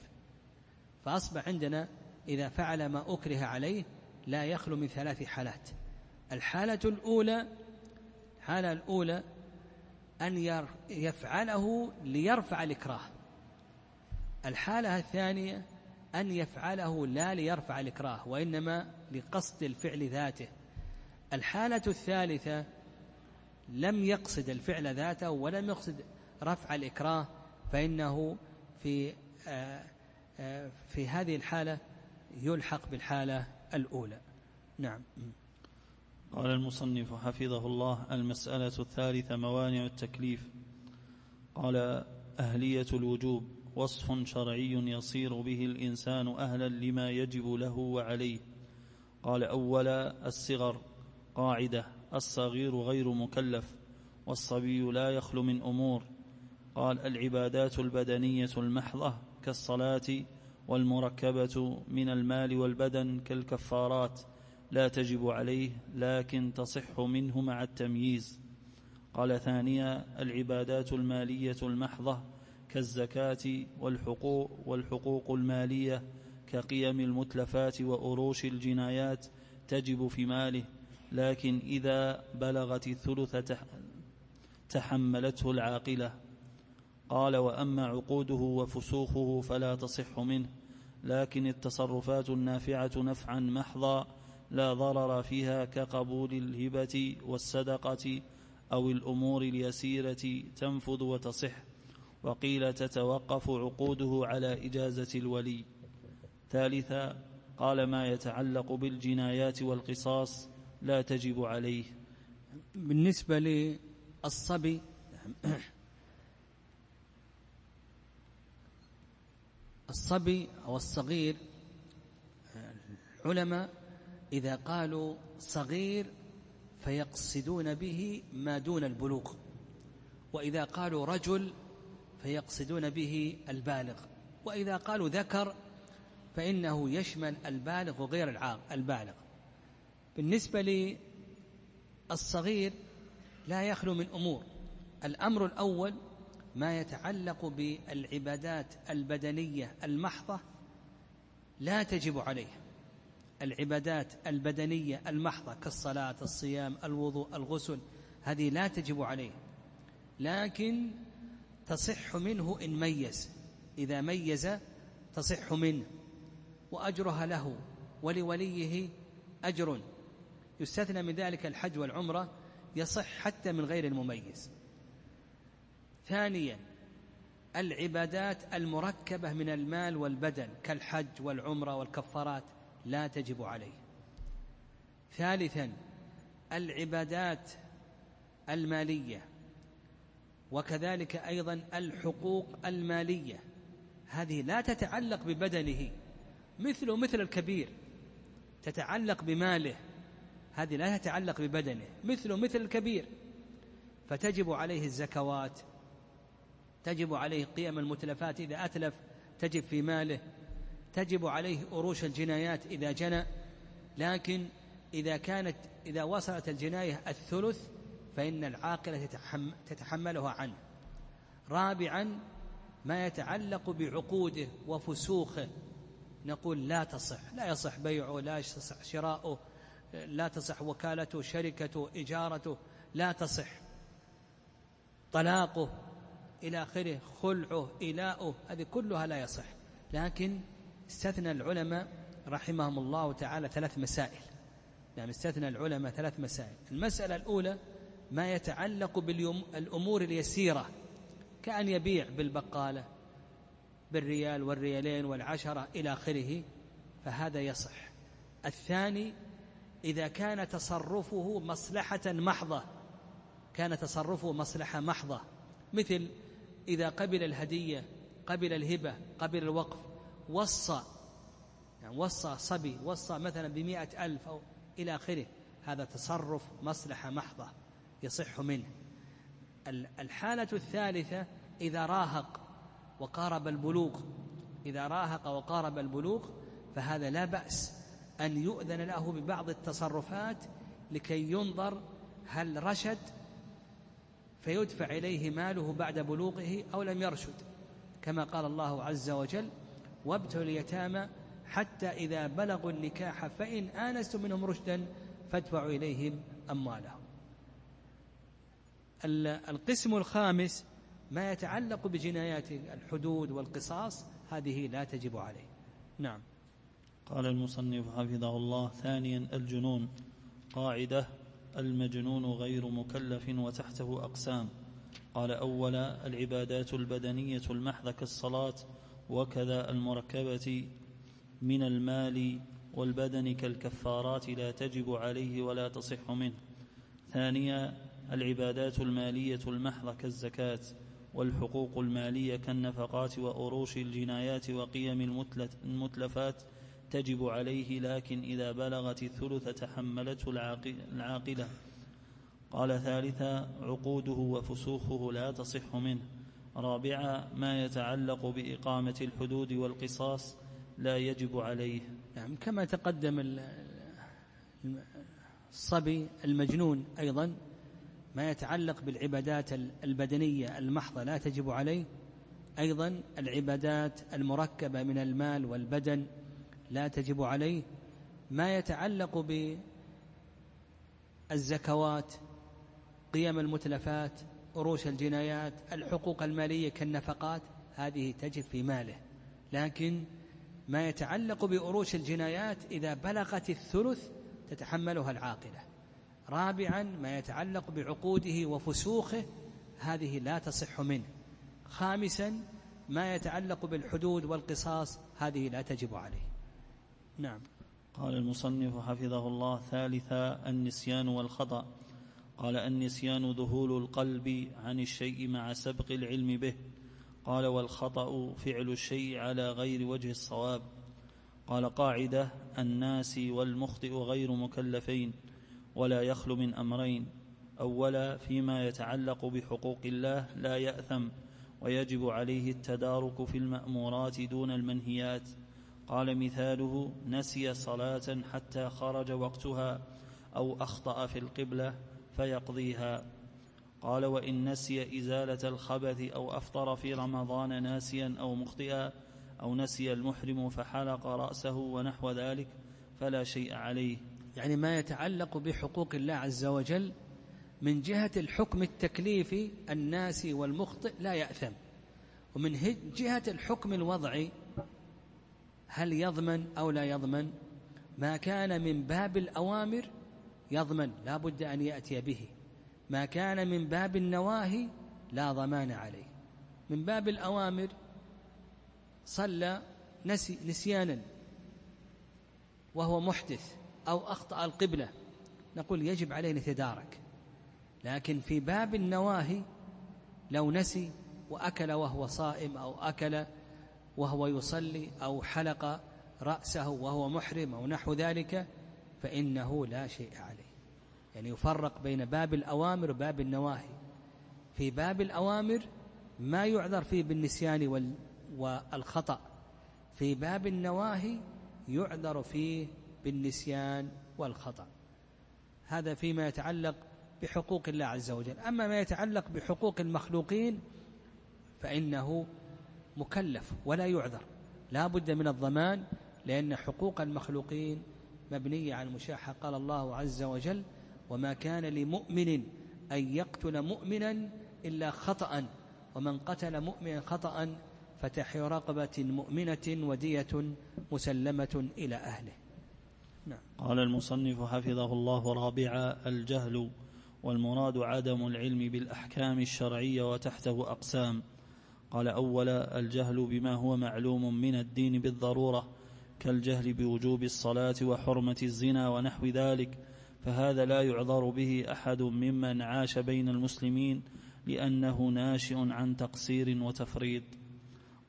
فأصبح عندنا إذا فعل ما أكره عليه لا يخلو من ثلاث حالات. الحالة الأولى الحالة الأولى أن يفعله ليرفع الإكراه. الحالة الثانية أن يفعله لا ليرفع الإكراه وإنما لقصد الفعل ذاته. الحالة الثالثة لم يقصد الفعل ذاته ولم يقصد رفع الإكراه فإنه في آه، آه، في هذه الحالة يلحق بالحالة الأولى. نعم. قال المصنف حفظه الله المسألة الثالثة موانع التكليف. قال أهلية الوجوب. وصف شرعي يصير به الإنسان أهلا لما يجب له وعليه. قال أولا الصغر قاعدة الصغير غير مكلف والصبي لا يخلو من أمور. قال العبادات البدنية المحضة كالصلاة والمركبة من المال والبدن كالكفارات لا تجب عليه لكن تصح منه مع التمييز. قال ثانيا العبادات المالية المحضة كالزكاة والحقوق والحقوق المالية كقيم المتلفات وأروش الجنايات تجب في ماله لكن إذا بلغت الثلث تحملته العاقلة. قال وأما عقوده وفسوخه فلا تصح منه لكن التصرفات النافعة نفعا محضا لا ضرر فيها كقبول الهبة والصدقة أو الأمور اليسيرة تنفذ وتصح. وقيل تتوقف عقوده على إجازة الولي. ثالثا قال ما يتعلق بالجنايات والقصاص لا تجب عليه. بالنسبة للصبي الصبي أو الصغير العلماء إذا قالوا صغير فيقصدون به ما دون البلوغ. وإذا قالوا رجل فيقصدون به البالغ. وإذا قالوا ذكر فإنه يشمل البالغ وغير البالغ. بالنسبة للصغير لا يخلو من أمور. الأمر الأول ما يتعلق بالعبادات البدنية المحضة لا تجب عليه. العبادات البدنية المحضة كالصلاة الصيام الوضوء الغسل هذه لا تجب عليه. لكن تصح منه إن ميز. إذا ميز تصح منه وأجرها له. ولوليه أجر. يستثنى من ذلك الحج والعمرة. يصح حتى من غير المميز. ثانيا العبادات المركبة من المال والبدن كالحج والعمرة والكفارات لا تجب عليه. ثالثا العبادات المالية. وكذلك أيضا الحقوق المالية. هذه لا تتعلق ببدنه مثل مثل الكبير تتعلق بماله هذه لا تتعلق ببدنه مثل مثل الكبير. فتجب عليه الزكوات تجب عليه قيم المتلفات إذا أتلف تجب في ماله تجب عليه أروش الجنايات إذا جنى. لكن إذا كانت إذا وصلت الجناية الثلث فإن العاقلة تتحملها عنه. رابعا ما يتعلق بعقوده وفسوخه. نقول لا تصح لا يصح بيعه لا يصح شراؤه لا تصح وكالته شركته إجارته لا تصح. طلاقه إلى آخره خلعه إلاؤه هذه كلها لا يصح. لكن استثنى العلماء رحمهم الله تعالى ثلاث مسائل. يعني استثنى العلماء ثلاث مسائل. المسألة الأولى ما يتعلق بالأمور اليسيرة كأن يبيع بالبقالة بالريال والريالين والعشرة إلى آخره فهذا يصح. الثاني إذا كان تصرفه مصلحة محضة كان تصرفه مصلحة محضة مثل إذا قبل الهدية قبل الهبة قبل الوقف وصى يعني وصى صبي وصى مثلا بمئة ألف أو إلى آخره هذا تصرف مصلحة محضة. يصح منه. الحالة الثالثة إذا راهق وقارب البلوغ. إذا راهق وقارب البلوغ فهذا لا بأس أن يؤذن له ببعض التصرفات لكي ينظر هل رشد فيدفع إليه ماله بعد بلوغه أو لم يرشد. كما قال الله عز وجل وابتلوا اليتامى حتى إذا بلغوا النكاح فإن آنستم منهم رشدا فادفعوا إليهم أموالهم. القسم الخامس ما يتعلق بجنايات الحدود والقصاص هذه لا تجب عليه. نعم. قال المصنف حفظه الله. ثانيا الجنون. قاعدة المجنون غير مكلف وتحته أقسام. قال أولا العبادات البدنية المحضة كالصلاة وكذا المركبة من المال والبدن كالكفارات لا تجب عليه ولا تصح منه. ثانيا العبادات المالية المحضة كالزكاة والحقوق المالية كالنفقات وأروش الجنايات وقيم المتلفات تجب عليه لكن إذا بلغت الثلث تحملته العاقلة. قال ثالثا عقوده وفسوخه لا تصح منه. رابعا ما يتعلق بإقامة الحدود والقصاص لا يجب عليه. نعم كما تقدم الصبي المجنون أيضا ما يتعلق بالعبادات البدنية المحضة لا تجب عليه. أيضا العبادات المركبة من المال والبدن لا تجب عليه. ما يتعلق بالزكوات قيم المتلفات أروش الجنايات الحقوق المالية كالنفقات هذه تجب في ماله. لكن ما يتعلق بأروش الجنايات إذا بلغت الثلث تتحملها العاقلة. رابعا ما يتعلق بعقوده وفسوخه هذه لا تصح منه. خامسا ما يتعلق بالحدود والقصاص هذه لا تجب عليه. نعم. قال المصنف حفظه الله ثالثا النسيان والخطأ. قال النسيان ذهول القلب عن الشيء مع سبق العلم به. قال والخطأ فعل الشيء على غير وجه الصواب. قال قاعدة الناس والمخطئ غير مكلفين. ولا يخلو من أمرين أولا فيما يتعلق بحقوق الله لا يأثم ويجب عليه التدارك في المأمورات دون المنهيات. قال مثاله نسي صلاة حتى خرج وقتها أو أخطأ في القبلة فيقضيها. قال وإن نسي إزالة الخبث أو أفطر في رمضان ناسيا أو مخطئا أو نسي المحرم فحلق رأسه ونحو ذلك فلا شيء عليه. يعني ما يتعلق بحقوق الله عز وجل من جهة الحكم التكليفي الناسي والمخطئ لا يأثم. ومن جهة الحكم الوضعي هل يضمن أو لا يضمن؟ ما كان من باب الأوامر يضمن لا بد أن يأتي به. ما كان من باب النواهي لا ضمان عليه. من باب الأوامر صلى نسي نسيانا وهو محدث. أو أخطأ القبلة. نقول يجب عليه نتدارك لكن في باب النواهي لو نسي وأكل وهو صائم أو أكل وهو يصلي أو حلق رأسه وهو محرم أو نحو ذلك فإنه لا شيء عليه. يعني يفرق بين باب الأوامر وباب النواهي. في باب الأوامر ما يعذر فيه بالنسيان والخطأ. في باب النواهي يعذر فيه بالنسيان والخطأ. هذا فيما يتعلق بحقوق الله عز وجل. أما ما يتعلق بحقوق المخلوقين فإنه مكلف ولا يعذر. لا بد من الضمان لأن حقوق المخلوقين مبنية على المشاحة. قال الله عز وجل وما كان لمؤمن أن يقتل مؤمنا إلا خطأ ومن قتل مؤمنا خطأ فتحي رقبة مؤمنة ودية مسلمة إلى أهله. نعم. قال المصنف حفظه الله رابعا الجهل والمراد عدم العلم بالأحكام الشرعية وتحته أقسام قال أولا الجهل بما هو معلوم من الدين بالضرورة كالجهل بوجوب الصلاة وحرمة الزنا ونحو ذلك فهذا لا يعذر به أحد ممن عاش بين المسلمين لأنه ناشئ عن تقصير وتفريط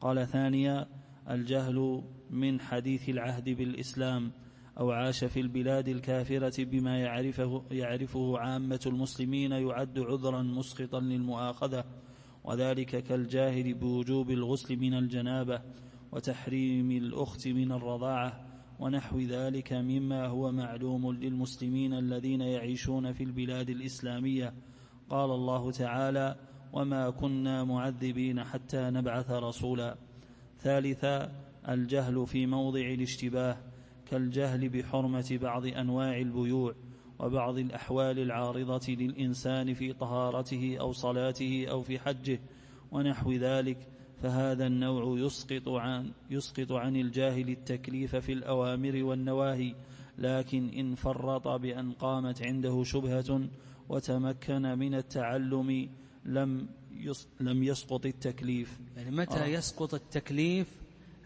قال ثانيا الجهل من حديث العهد بالإسلام أو عاش في البلاد الكافرة بما يعرفه, يعرفه عامة المسلمين يعد عذرا مسقطا للمؤاخذة وذلك كالجاهل بوجوب الغسل من الجنابة وتحريم الأخت من الرضاعة ونحو ذلك مما هو معلوم للمسلمين الذين يعيشون في البلاد الإسلامية. قال الله تعالى وما كنا معذبين حتى نبعث رسولا ثالثا الجهل في موضع الاشتباه كالجهل بحرمة بعض أنواع البيوع وبعض الأحوال العارضة للإنسان في طهارته أو صلاته أو في حجه ونحو ذلك فهذا النوع يسقط عن يسقط عن الجاهل التكليف في الأوامر والنواهي لكن إن فرط بأن قامت عنده شبهة وتمكن من التعلم لم لم يسقط التكليف يعني متى آه. يسقط التكليف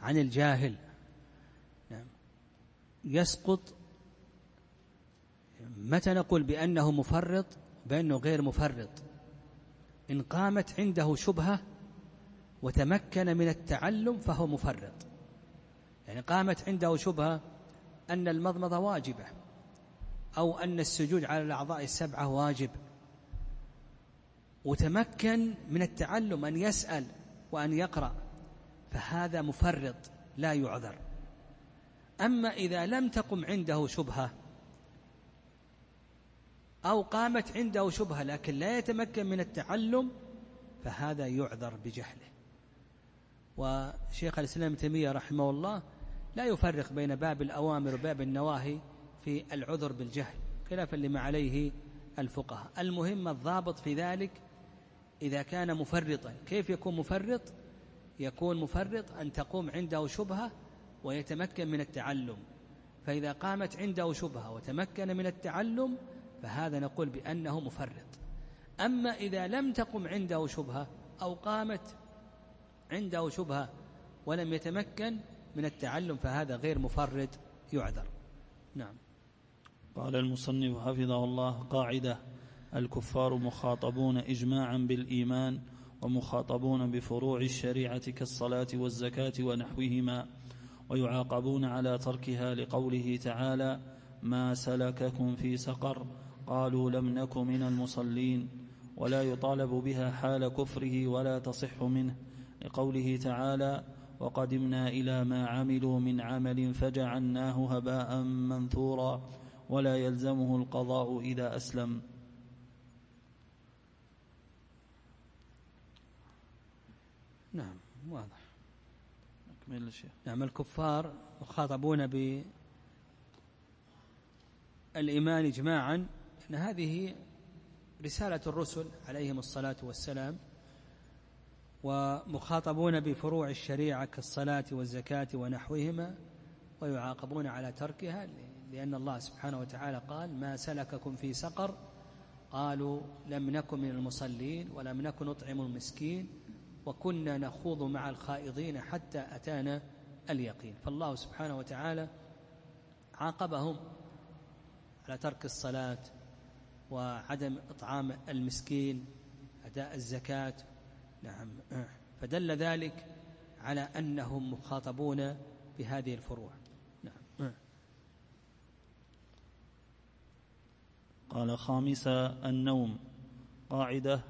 عن الجاهل يسقط. متى نقول بأنه مفرط؟ بأنه غير مفرط. إن قامت عنده شبهة وتمكن من التعلم فهو مفرط. يعني قامت عنده شبهة أن المضمضة واجبة أو أن السجود على الأعضاء السبعة واجب. وتمكن من التعلم أن يسأل وأن يقرأ فهذا مفرط لا يعذر. أما إذا لم تقم عنده شبهة أو قامت عنده شبهة لكن لا يتمكن من التعلم فهذا يعذر بجهله. وشيخ الإسلام تيمية رحمه الله لا يفرق بين باب الأوامر وباب النواهي في العذر بالجهل خلافا لما عليه الفقهاء. المهم الضابط في ذلك إذا كان مفرطا. كيف يكون مفرط؟ يكون مفرط أن تقوم عنده شبهة ويتمكن من التعلم. فإذا قامت عنده شبهة وتمكن من التعلم فهذا نقول بأنه مفرط. أما إذا لم تقم عنده شبهة أو قامت عنده شبهة ولم يتمكن من التعلم فهذا غير مفرط يعذر. نعم. قال المصنف حفظه الله قاعدة الكفار مخاطبون إجماعا بالإيمان ومخاطبون بفروع الشريعة كالصلاة والزكاة ونحوهما. ويعاقبون على تركها لقوله تعالى ما سلككم في سقر قالوا لم نك من المصلين ولا يطالب بها حال كفره ولا تصح منه لقوله تعالى وقدمنا إلى ما عملوا من عمل فجعلناه هباء منثورا ولا يلزمه القضاء إذا أسلم نعم واضح. نعم الكفار مخاطبون بالإيمان إجماعا أن هذه رسالة الرسل عليهم الصلاة والسلام ومخاطبون بفروع الشريعة كالصلاة والزكاة ونحوهما ويعاقبون على تركها لأن الله سبحانه وتعالى قال ما سلككم في سقر قالوا لم نكن من المصلين ولم نكن نطعم المسكين وكنا نخوض مع الخائضين حتى أتانا اليقين. فالله سبحانه وتعالى عاقبهم على ترك الصلاة وعدم إطعام المسكين أداء الزكاة. نعم. فدل ذلك على أنهم مخاطبون بهذه الفروع. نعم. قال خامسا النوم. قاعدة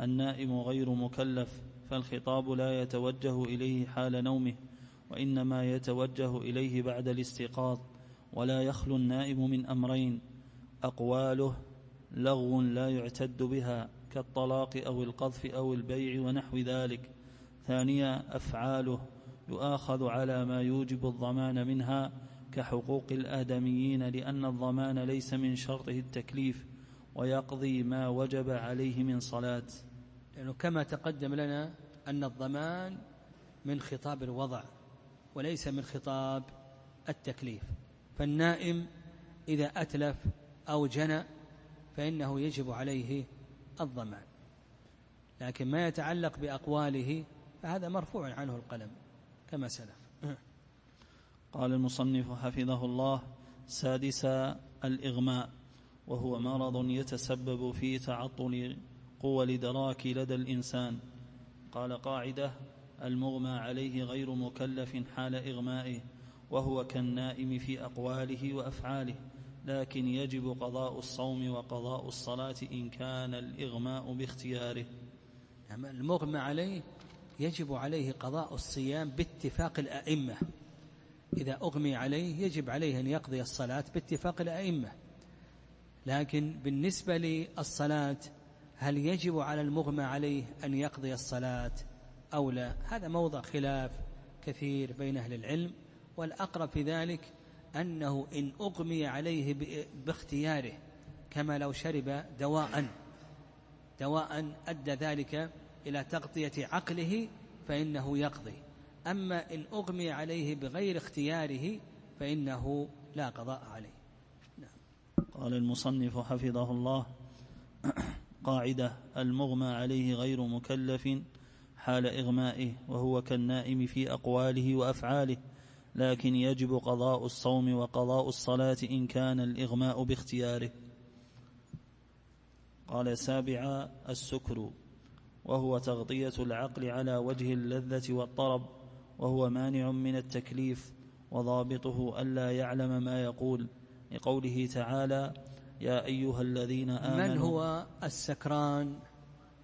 النائم غير مكلف. فالخطاب لا يتوجه إليه حال نومه وإنما يتوجه إليه بعد الاستيقاظ ولا يخلو النائم من أمرين أقواله لغو لا يعتد بها كالطلاق أو القذف أو البيع ونحو ذلك. ثانيا أفعاله يؤاخذ على ما يوجب الضمان منها كحقوق الآدميين لأن الضمان ليس من شرطه التكليف ويقضي ما وجب عليه من صلاة. لأنه كما تقدم لنا أن الضمان من خطاب الوضع وليس من خطاب التكليف. فالنائم إذا أتلف أو جنى فإنه يجب عليه الضمان. لكن ما يتعلق بأقواله فهذا مرفوع عنه القلم كما سلف. قال المصنف حفظه الله سادسا الإغماء وهو مرض يتسبب في تعطل قوى الإدراك لدى الإنسان. قال قاعدة المغمى عليه غير مكلف حال إغمائه وهو كالنائم في أقواله وأفعاله لكن يجب قضاء الصوم وقضاء الصلاة إن كان الإغماء باختياره. المغمى عليه يجب عليه قضاء الصيام باتفاق الأئمة. إذا أغمي عليه يجب عليه أن يقضي الصلاة باتفاق الأئمة. لكن بالنسبة للصلاة هل يجب على المغمى عليه أن يقضي الصلاة أو لا؟ هذا موضع خلاف كثير بين أهل العلم والأقرب في ذلك أنه إن أغمي عليه باختياره كما لو شرب دواء دواء أدى ذلك إلى تغطية عقله فإنه يقضي. أما إن أغمي عليه بغير اختياره فإنه لا قضاء عليه. نعم. قال المصنف حفظه الله قاعدة المغمى عليه غير مكلف حال إغمائه وهو كالنائم في أقواله وأفعاله لكن يجب قضاء الصوم وقضاء الصلاة إن كان الإغماء باختياره. قال سابعا السكر وهو تغطية العقل على وجه اللذة والطرب وهو مانع من التكليف وضابطه ألا يعلم ما يقول لقوله تعالى يا أيها الذين آمنوا. من هو السكران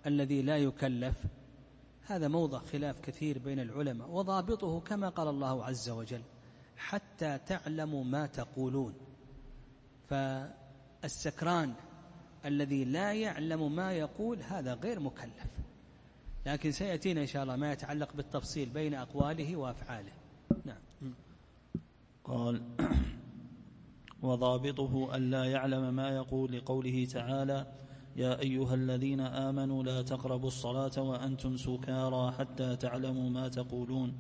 الذي لا يكلف؟ هذا موضع خلاف كثير بين العلماء وضابطه كما قال الله عز وجل حتى تعلموا ما تقولون. فالسكران الذي لا يعلم ما يقول هذا غير مكلف. لكن سيأتينا إن شاء الله ما يتعلق بالتفصيل بين أقواله وأفعاله. نعم. قال وضابطه ألا يعلم ما يقول لقوله تعالى يا أيها الذين آمنوا لا تقربوا الصلاة وأنتم سكارى حتى تعلموا ما تقولون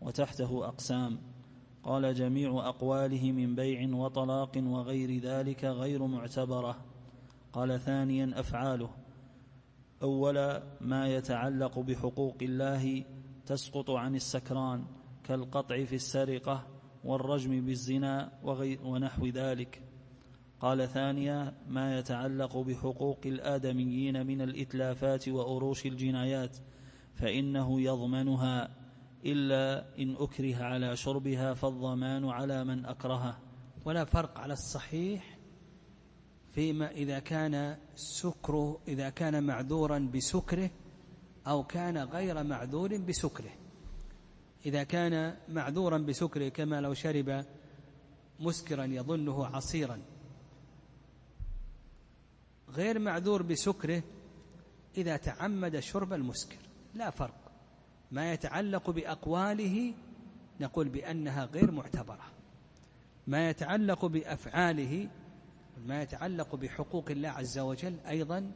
وتحته أقسام. قال جميع أقواله من بيع وطلاق وغير ذلك غير معتبرة. قال ثانيا أفعاله أولا ما يتعلق بحقوق الله تسقط عن السكران كالقطع في السرقة والرجم بالزنا ونحو ذلك. قال ثانيا ما يتعلق بحقوق الآدميين من الإتلافات وأروش الجنايات فإنه يضمنها إلا إن أكره على شربها فالضمان على من أكرهه. ولا فرق على الصحيح فيما إذا كان سكره إذا كان معذورا بسكره أو كان غير معذور بسكره. إذا كان معذورا بسكره كما لو شرب مسكرا يظنه عصيرا. غير معذور بسكره إذا تعمد شرب المسكر. لا فرق. ما يتعلق بأقواله نقول بأنها غير معتبرة. ما يتعلق بأفعاله ما يتعلق بحقوق الله عز وجل أيضا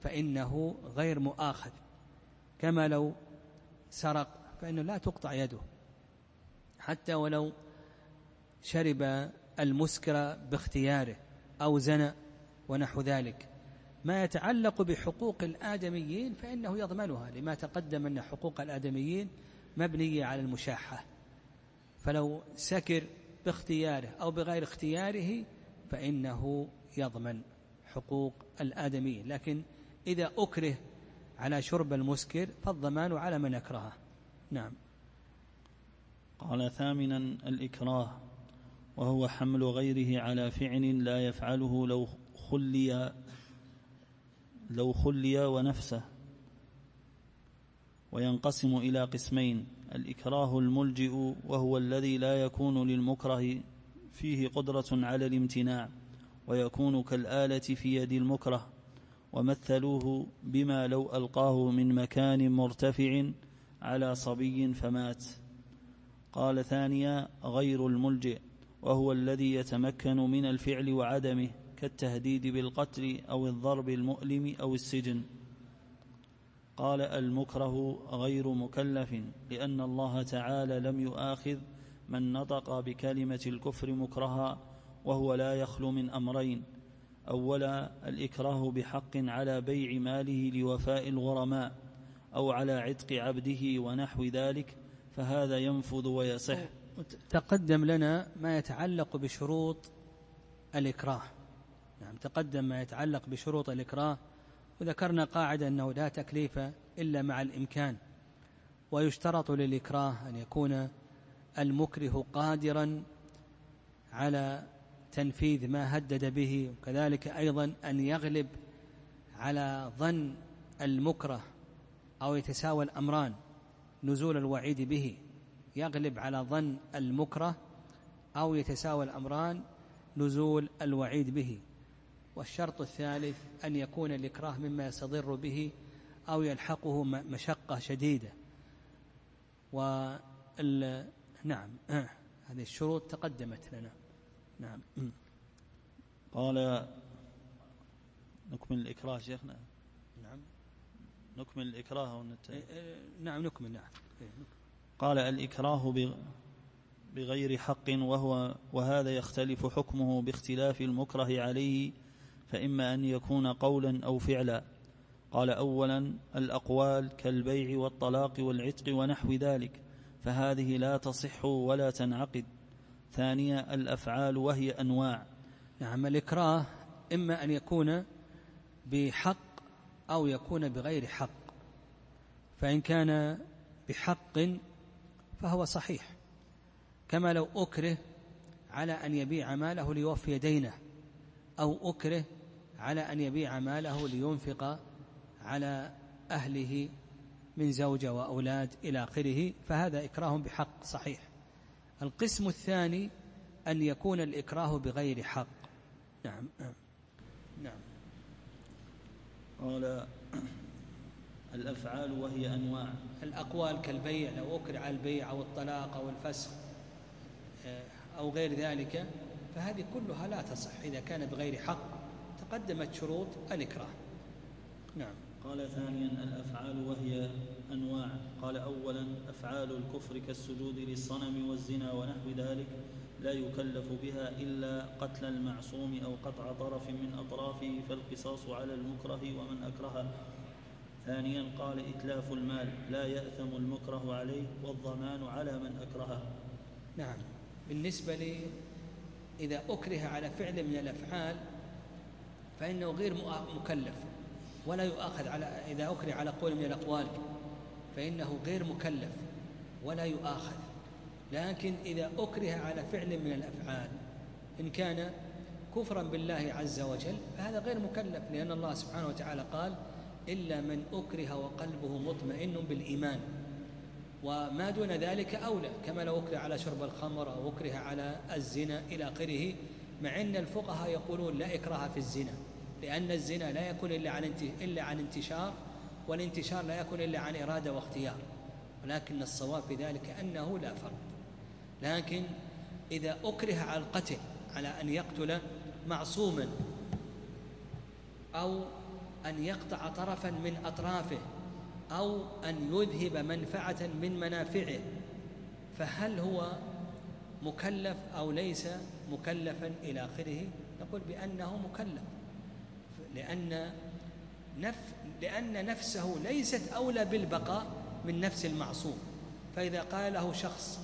فإنه غير مؤاخذ. كما لو سرق فإنه لا تقطع يده. حتى ولو شرب المسكر باختياره أو زنى ونحو ذلك. ما يتعلق بحقوق الآدميين فإنه يضمنها لما تقدم أن حقوق الآدميين مبنية على المشاحة. فلو سكر باختياره أو بغير اختياره فإنه يضمن حقوق الآدميين. لكن إذا أكره على شرب المسكر فالضمان على من أكرهه نعم. قال ثامنا الإكراه وهو حمل غيره على فعل لا يفعله لو خلي لو خلي ونفسه. وينقسم إلى قسمين الإكراه الملجئ وهو الذي لا يكون للمكره فيه قدرة على الامتناع ويكون كالآلة في يد المكره ومثلوه بما لو ألقاه من مكان مرتفع على صبي فمات. قال ثانيا غير الملجئ وهو الذي يتمكن من الفعل وعدمه كالتهديد بالقتل أو الضرب المؤلم أو السجن. قال المكره غير مكلف لأن الله تعالى لم يؤاخذ من نطق بكلمة الكفر مكرها وهو لا يخلو من أمرين. أولا الإكراه بحق على بيع ماله لوفاء الغرماء. أو على عتق عبده ونحو ذلك فهذا ينفذ ويصح. تقدم لنا ما يتعلق بشروط الإكراه. نعم تقدم ما يتعلق بشروط الإكراه. وذكرنا قاعدة أنه لا تكليف إلا مع الإمكان. ويشترط للإكراه أن يكون المكره قادرا على تنفيذ ما هدد به وكذلك أيضا أن يغلب على ظن المكره. أو يتساوى الأمران نزول الوعيد به يغلب على ظن المكره أو يتساوى الأمران نزول الوعيد به. والشرط الثالث أن يكون الإكراه مما يستضر به أو يلحقه مشقة شديدة. وال نعم هذه الشروط تقدمت لنا. نعم. قال نكمل الإكراه شيخنا. نكمل الإكراه ونت... إيه، إيه، نعم نكمل نعم. إيه، قال الإكراه بغير حق وهو وهذا يختلف حكمه باختلاف المكره عليه فإما أن يكون قولا أو فعلا. قال أولا الأقوال كالبيع والطلاق والعتق ونحو ذلك فهذه لا تصح ولا تنعقد. ثانيا الأفعال وهي أنواع. نعم الإكراه إما أن يكون بحق أو يكون بغير حق. فإن كان بحق فهو صحيح. كما لو أكره على أن يبيع ماله ليوفي دينه أو أكره على أن يبيع ماله لينفق على أهله من زوجة وأولاد إلى آخره فهذا إكراه بحق صحيح. القسم الثاني أن يكون الإكراه بغير حق. نعم. قال الأفعال وهي أنواع. الأقوال كالبيع لو أكره على البيع أو الطلاق أو الفسخ آه، أو غير ذلك فهذه كلها لا تصح. إذا كانت بغير حق تقدمت شروط الإكراه. نعم. قال ثانيا الأفعال وهي أنواع. قال أولا أفعال الكفر كالسجود للصنم والزنا ونحو ذلك. لا يكلف بها إلا قتل المعصوم أو قطع طرف من أطرافه فالقصاص على المكره ومن أكره ثانيا قال إتلاف المال. لا يأثم المكره عليه والضمان على من أكرهه. نعم. بالنسبة لي إذا أكره على فعل من الأفعال فإنه غير مكلف ولا يؤاخذ على إذا أكره على قول من الأقوال فإنه غير مكلف ولا يؤاخذ. لكن إذا أكره على فعل من الأفعال إن كان كفرا بالله عز وجل فهذا غير مكلف لأن الله سبحانه وتعالى قال إلا من أكره وقلبه مطمئن بالإيمان. وما دون ذلك أولى كما لو أكره على شرب الخمر أو أكره على الزنا إلى آخره مع أن الفقهاء يقولون لا إكراه في الزنا لأن الزنا لا يكون إلا عن إلا عن انتشار والانتشار لا يكون إلا عن إرادة واختيار. ولكن الصواب في ذلك أنه لا فرق. لكن إذا أكره على القتل على أن يقتل معصوما أو أن يقطع طرفا من أطرافه أو أن يذهب منفعة من منافعه فهل هو مكلف أو ليس مكلفا إلى آخره؟ نقول بأنه مكلف لأن نف لأن نفسه ليست أولى بالبقاء من نفس المعصوم. فإذا قال له شخص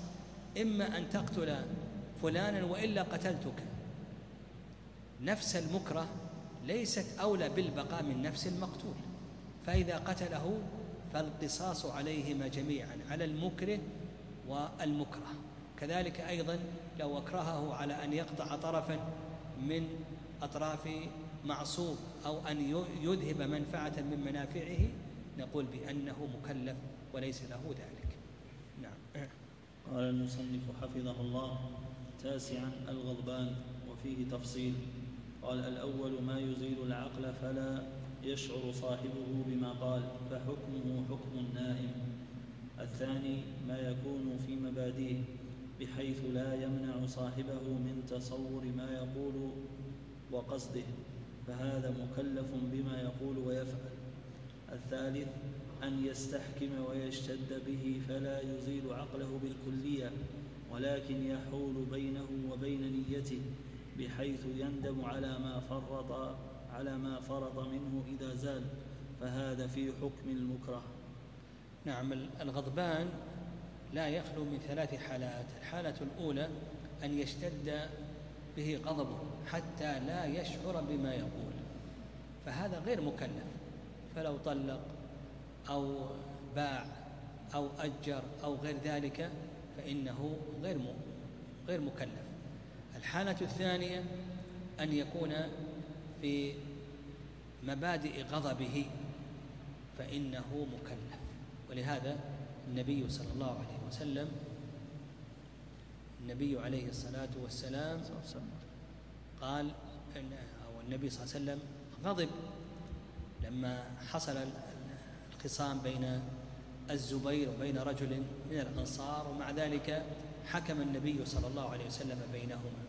إما أن تقتل فلانا وإلا قتلتك. نفس المكره ليست أولى بالبقاء من نفس المقتول. فإذا قتله فالقصاص عليهما جميعا على المكره والمكره. كذلك أيضا لو أكرهه على أن يقطع طرفا من أطراف معصوم أو أن يذهب منفعة من منافعه نقول بأنه مكلف وليس له ذلك. قال المصنف حفظه الله تاسعا الغضبان وفيه تفصيل. قال الأول ما يزيل العقل فلا يشعر صاحبه بما قال فحكمه حكم النائم. الثاني ما يكون في مبادئه بحيث لا يمنع صاحبه من تصور ما يقول وقصده فهذا مكلف بما يقول ويفعل. الثالث أن يستحكم ويشتد به فلا يزيل عقله بالكلية ولكن يحول بينه وبين نيته بحيث يندم على ما فرط على ما فرط منه إذا زال فهذا في حكم المكره. نعم الغضبان لا يخلو من ثلاث حالات. الحالة الأولى أن يشتد به غضبه حتى لا يشعر بما يقول فهذا غير مكلف. فلو طلق أو باع أو أجر أو غير ذلك فإنه غير غير مكلف. الحالة الثانية أن يكون في مبادئ غضبه فإنه مكلف. ولهذا النبي صلى الله عليه وسلم النبي عليه الصلاة والسلام قال أو النبي صلى الله عليه وسلم غضب لما حصل الخصام بين الزبير وبين رجل من الأنصار ومع ذلك حكم النبي صلى الله عليه وسلم بينهما.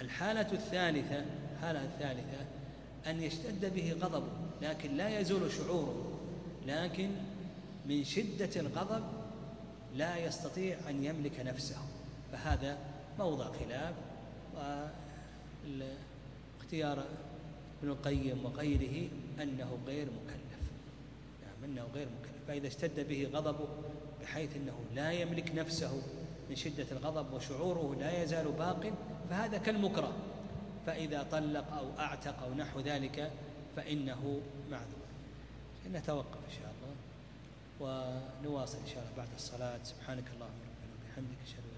الحالة الثالثة الحالة الثالثة أن يشتد به غضبه لكن لا يزول شعوره لكن من شدة الغضب لا يستطيع أن يملك نفسه. فهذا موضع خلاف واختيار ابن القيم وغيره أنه غير مكلف. نعم أنه غير مكلف فإذا اشتد به غضبه بحيث أنه لا يملك نفسه من شدة الغضب وشعوره لا يزال باق فهذا كالمكره. فإذا طلق أو أعتق أو نحو ذلك فإنه معذور. نتوقف إن شاء الله ونواصل إن شاء الله بعد الصلاة. سبحانك اللهم وبحمدك أشهد